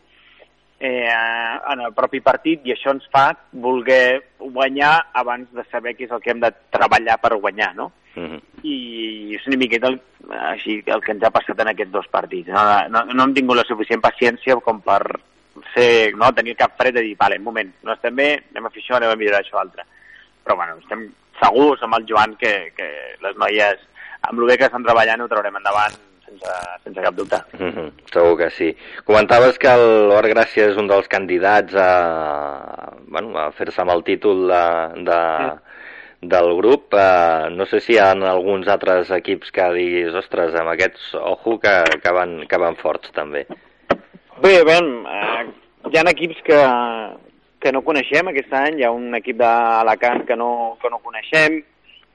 eh, en el propi partit i això ens fa voler guanyar abans de saber què és el que hem de treballar per guanyar, no? Mm -hmm. I és una miqueta el, així el que ens ha passat en aquests dos partits. No, no, no hem tingut la suficient paciència com per ser, no, tenir cap fred de dir, vale, un moment, no estem bé, anem a fer això, anem a millorar això altre. Però bueno, estem segurs amb el Joan que, que les noies, amb el bé que estan treballant, ho traurem endavant sense, sense cap dubte. Mm -hmm, segur que sí. Comentaves que l'Or Gràcia és un dels candidats a, bueno, a fer-se amb el títol de, de, sí del grup. Eh, no sé si hi ha alguns altres equips que diguis, ostres, amb aquests, ojo, que, que, van, que van forts també. Bé, bé, eh, hi ha equips que, que no coneixem aquest any, hi ha un equip d'Alacant que no, que no coneixem,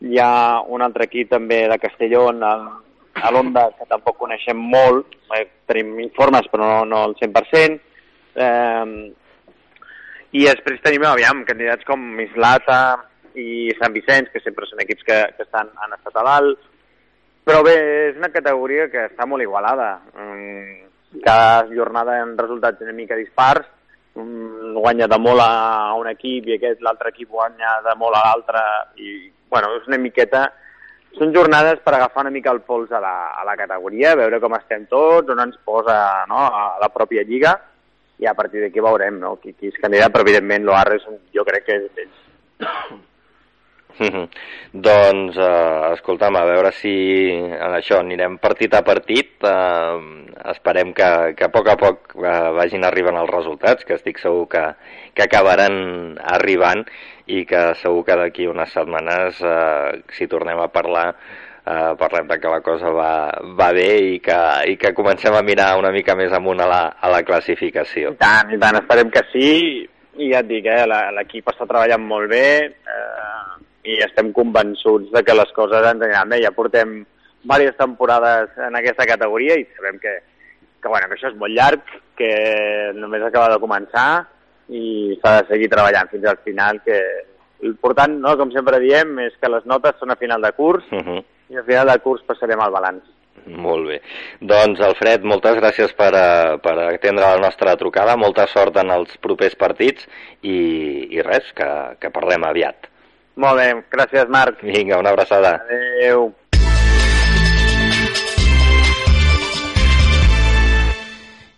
hi ha un altre equip també de Castelló, a l'Onda, que tampoc coneixem molt, eh, tenim informes però no, no el 100%, eh, i després tenim, aviam, candidats com Mislata, i Sant Vicenç, que sempre són equips que, que estan, han estat a dalt. Però bé, és una categoria que està molt igualada. Mm, cada jornada en resultats una mica dispars, mm, guanya de molt a un equip i aquest l'altre equip guanya de molt a l'altre i, bueno, és una miqueta... Són jornades per agafar una mica el pols a la, a la categoria, veure com estem tots, on ens posa no, a la pròpia lliga i a partir d'aquí veurem no, qui, qui és candidat, però evidentment l'Oarres jo crec que és, és. Doncs, eh, escolta'm, a veure si en això anirem partit a partit. Eh, esperem que, que a poc a poc eh, vagin arribant els resultats, que estic segur que, que acabaran arribant i que segur que d'aquí unes setmanes, eh, si tornem a parlar, eh, parlem de que la cosa va, va bé i que, i que comencem a mirar una mica més amunt a la, a la classificació. I tant, i tant, esperem que sí, i ja et dic, eh, l'equip està treballant molt bé, eh, i estem convençuts de que les coses ens aniran bé. Ja portem diverses temporades en aquesta categoria i sabem que, que, bueno, que això és molt llarg, que només acaba de començar i s'ha de seguir treballant fins al final, que l'important, no, com sempre diem, és que les notes són a final de curs uh -huh. i al final de curs passarem al balanç. Molt bé. Doncs, Alfred, moltes gràcies per, uh, per atendre la nostra trucada, molta sort en els propers partits i, i res, que, que parlem aviat. Molt bé, gràcies Marc. Vinga, una abraçada. Adéu.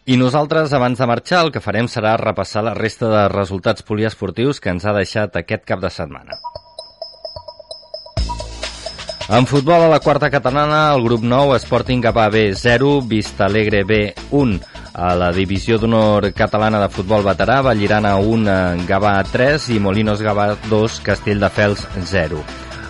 I nosaltres, abans de marxar, el que farem serà repassar la resta de resultats poliesportius que ens ha deixat aquest cap de setmana. En futbol a la quarta catalana, el grup 9, Sporting Gavà B 0, Vista Alegre B 1. A la divisió d'honor catalana de futbol veterà, Vallirana 1, Gavà 3 i Molinos Gavà 2, Castelldefels 0.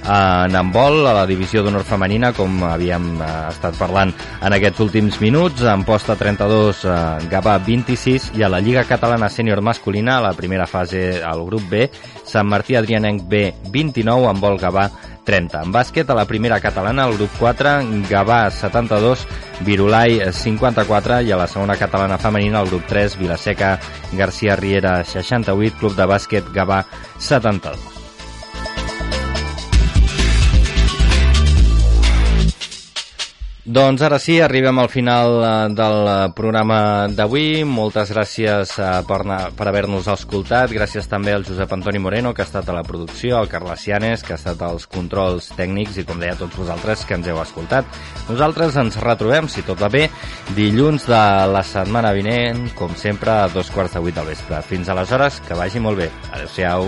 en handbol, a la divisió d'honor femenina, com havíem eh, estat parlant en aquests últims minuts, en posta 32, eh, Gavà 26, i a la Lliga Catalana Sènior Masculina, a la primera fase, al grup B, Sant Martí Adrianenc B 29, handbol Gavà 30. En bàsquet, a la primera catalana, el grup 4, Gavà 72, Virulai 54 i a la segona catalana femenina, el grup 3, Vilaseca García Riera 68, Club de bàsquet Gavà 72. Doncs ara sí, arribem al final eh, del eh, programa d'avui. Moltes gràcies eh, per, per haver-nos escoltat. Gràcies també al Josep Antoni Moreno, que ha estat a la producció, al Carles Cianes, que ha estat als controls tècnics, i com deia a tots vosaltres que ens heu escoltat. Nosaltres ens retrobem, si tot va bé, dilluns de la setmana vinent, com sempre, a dos quarts de vuit del vespre. Fins aleshores, que vagi molt bé. Adéu-siau.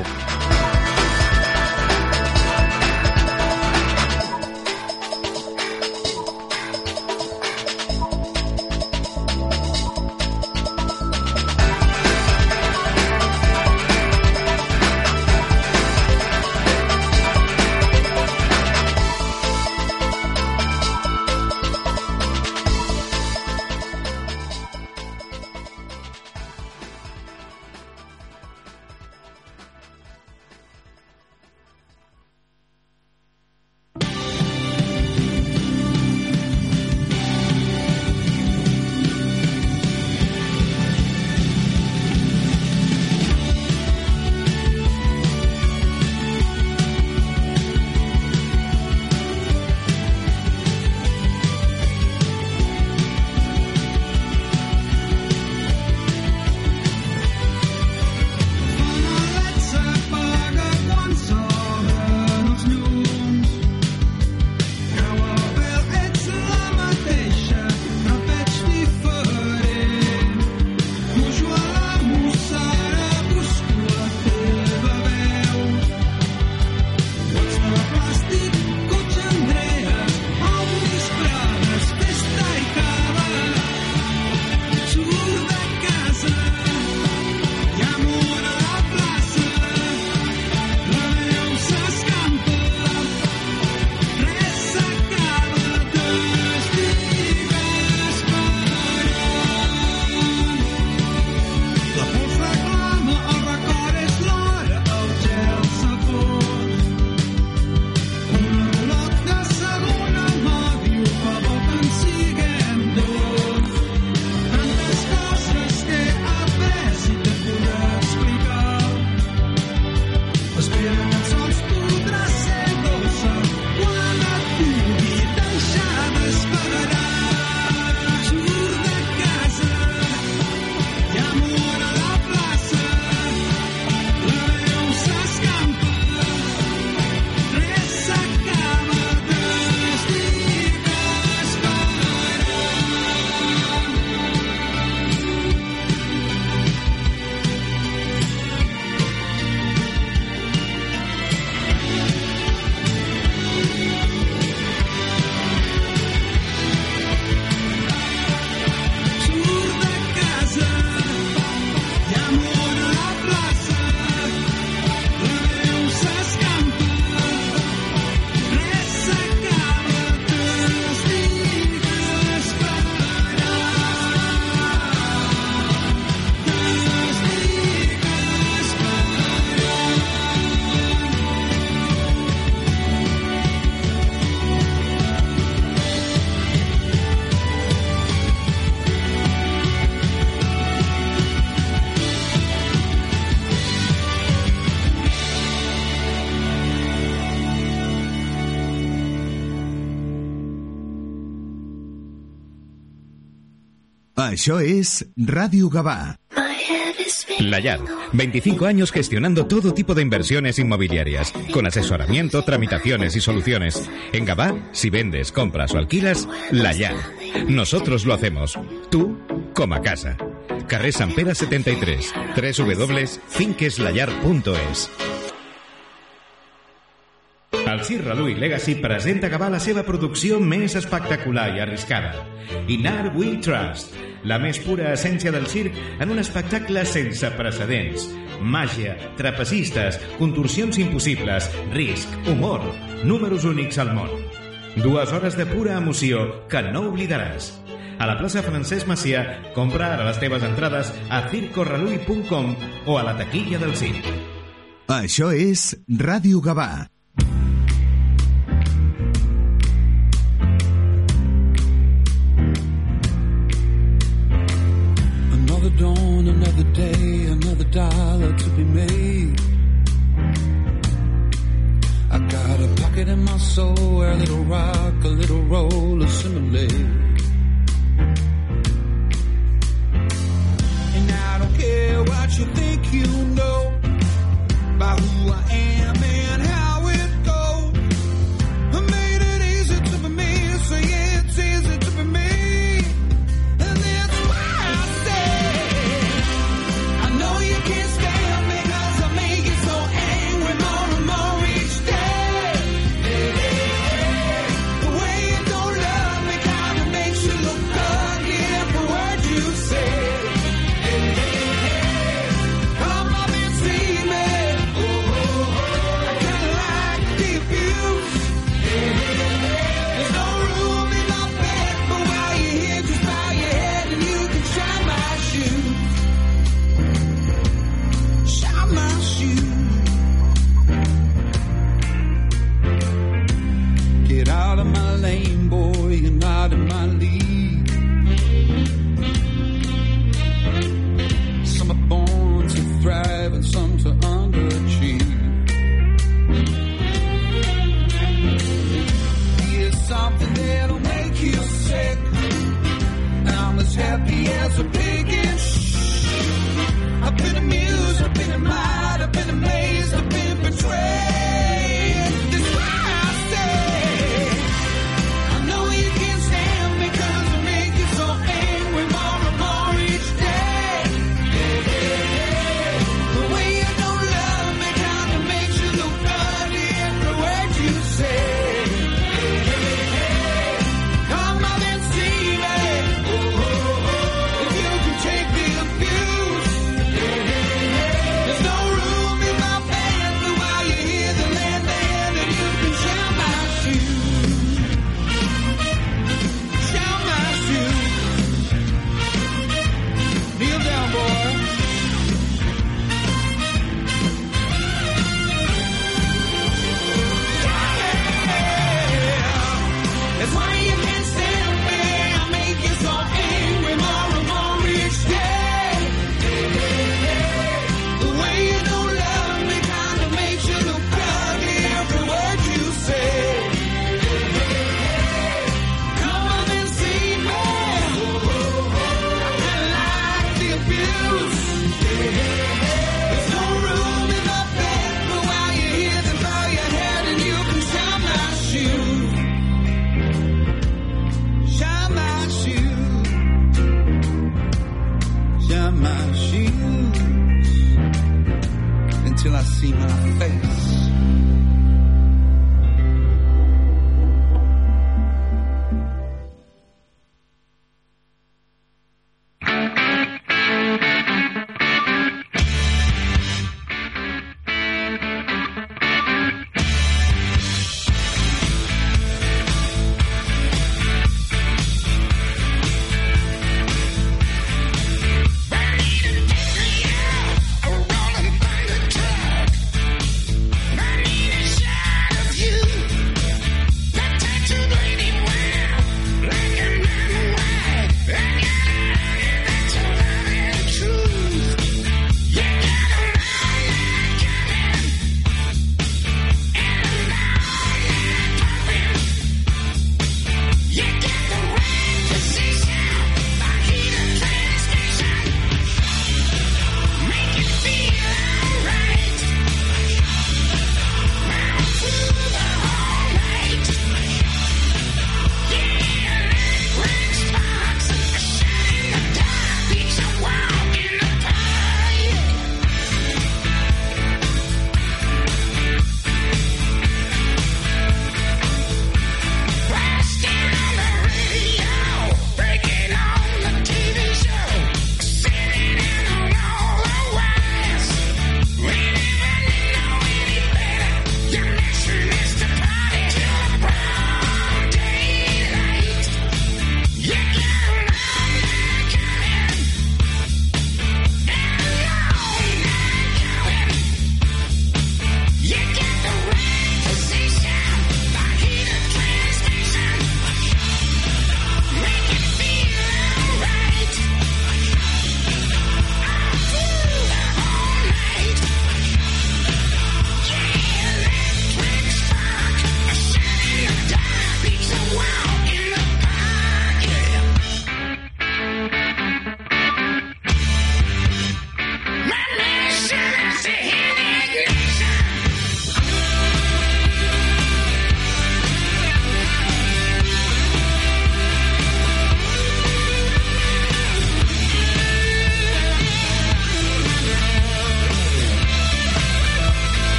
Això és Ràdio Gavà. La Yar, 25 años gestionando todo tipo de inversiones inmobiliarias, con asesoramiento, tramitaciones y soluciones. En Gabá, si vendes, compras o alquilas, La Yar. Nosotros lo hacemos. Tú, como a casa. Carrer Sant Pere 73, www.finqueslayar.es. El Circ Louis Legacy presenta a Gavà la seva producció més espectacular i arriscada. In Art We Trust, la més pura essència del circ en un espectacle sense precedents. Màgia, trapecistes, contorsions impossibles, risc, humor, números únics al món. Dues hores de pura emoció que no oblidaràs. A la plaça Francesc Macià, compra ara les teves entrades a circorrelui.com o a la taquilla del circ. Això és Ràdio Gavà, dawn, another day, another dollar to be made. I got a pocket in my soul where a little rock, a little roll assimilate. And I don't care what you think you know about who I am and how.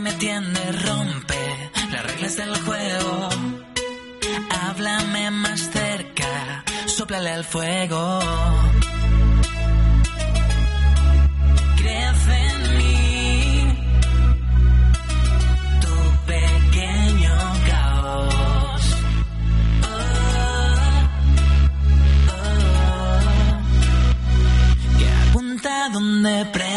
me tiende, rompe las reglas del juego. Háblame más cerca, soplale al fuego. Crece en mí tu pequeño caos. Oh, oh, oh, que apunta donde pre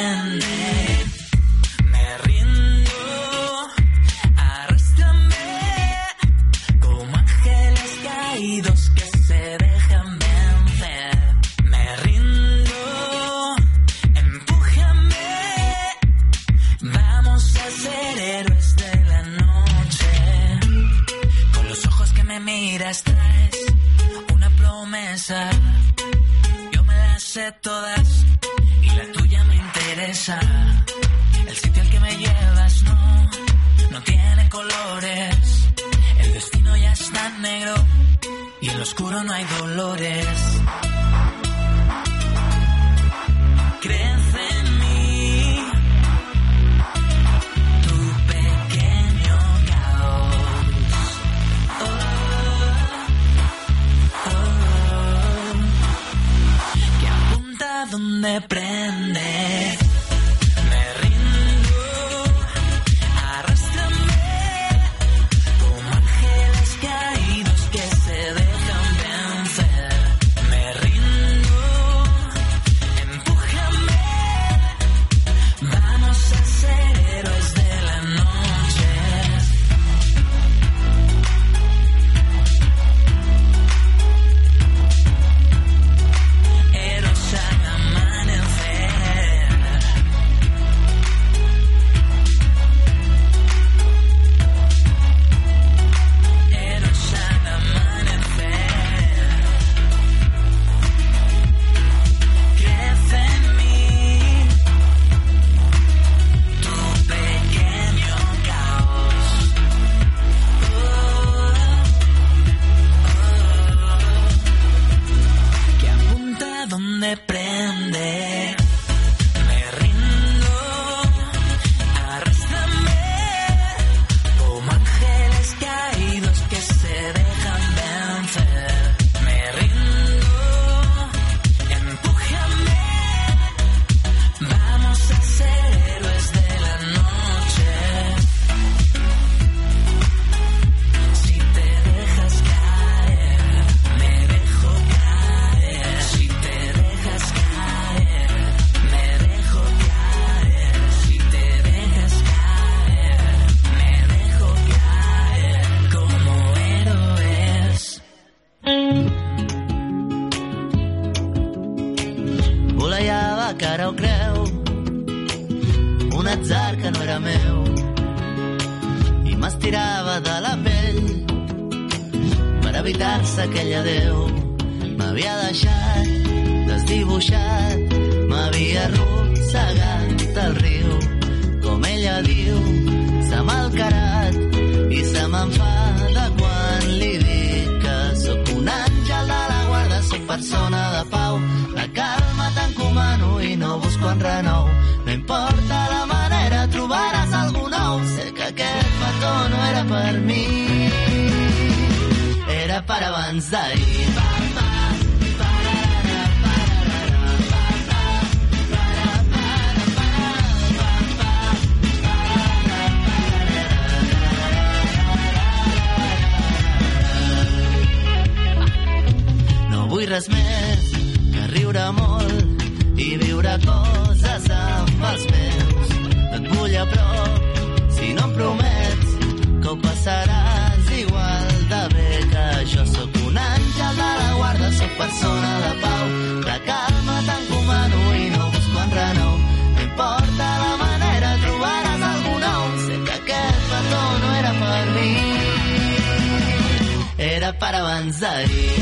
karavanzari.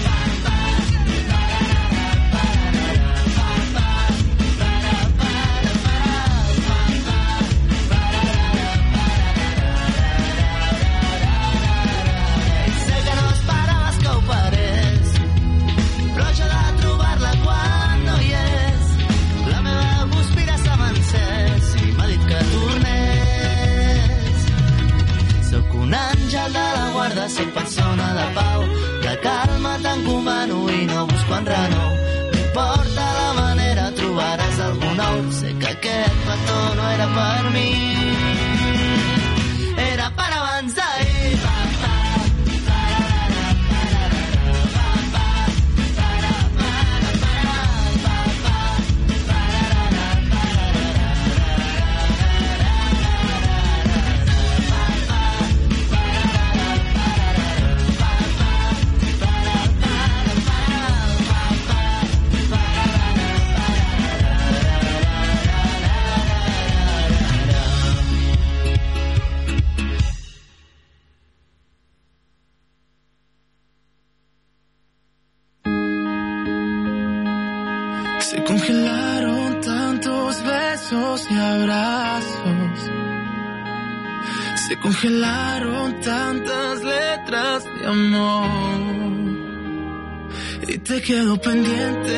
sempre sóc ayer, no era para mí. Te quedo pendiente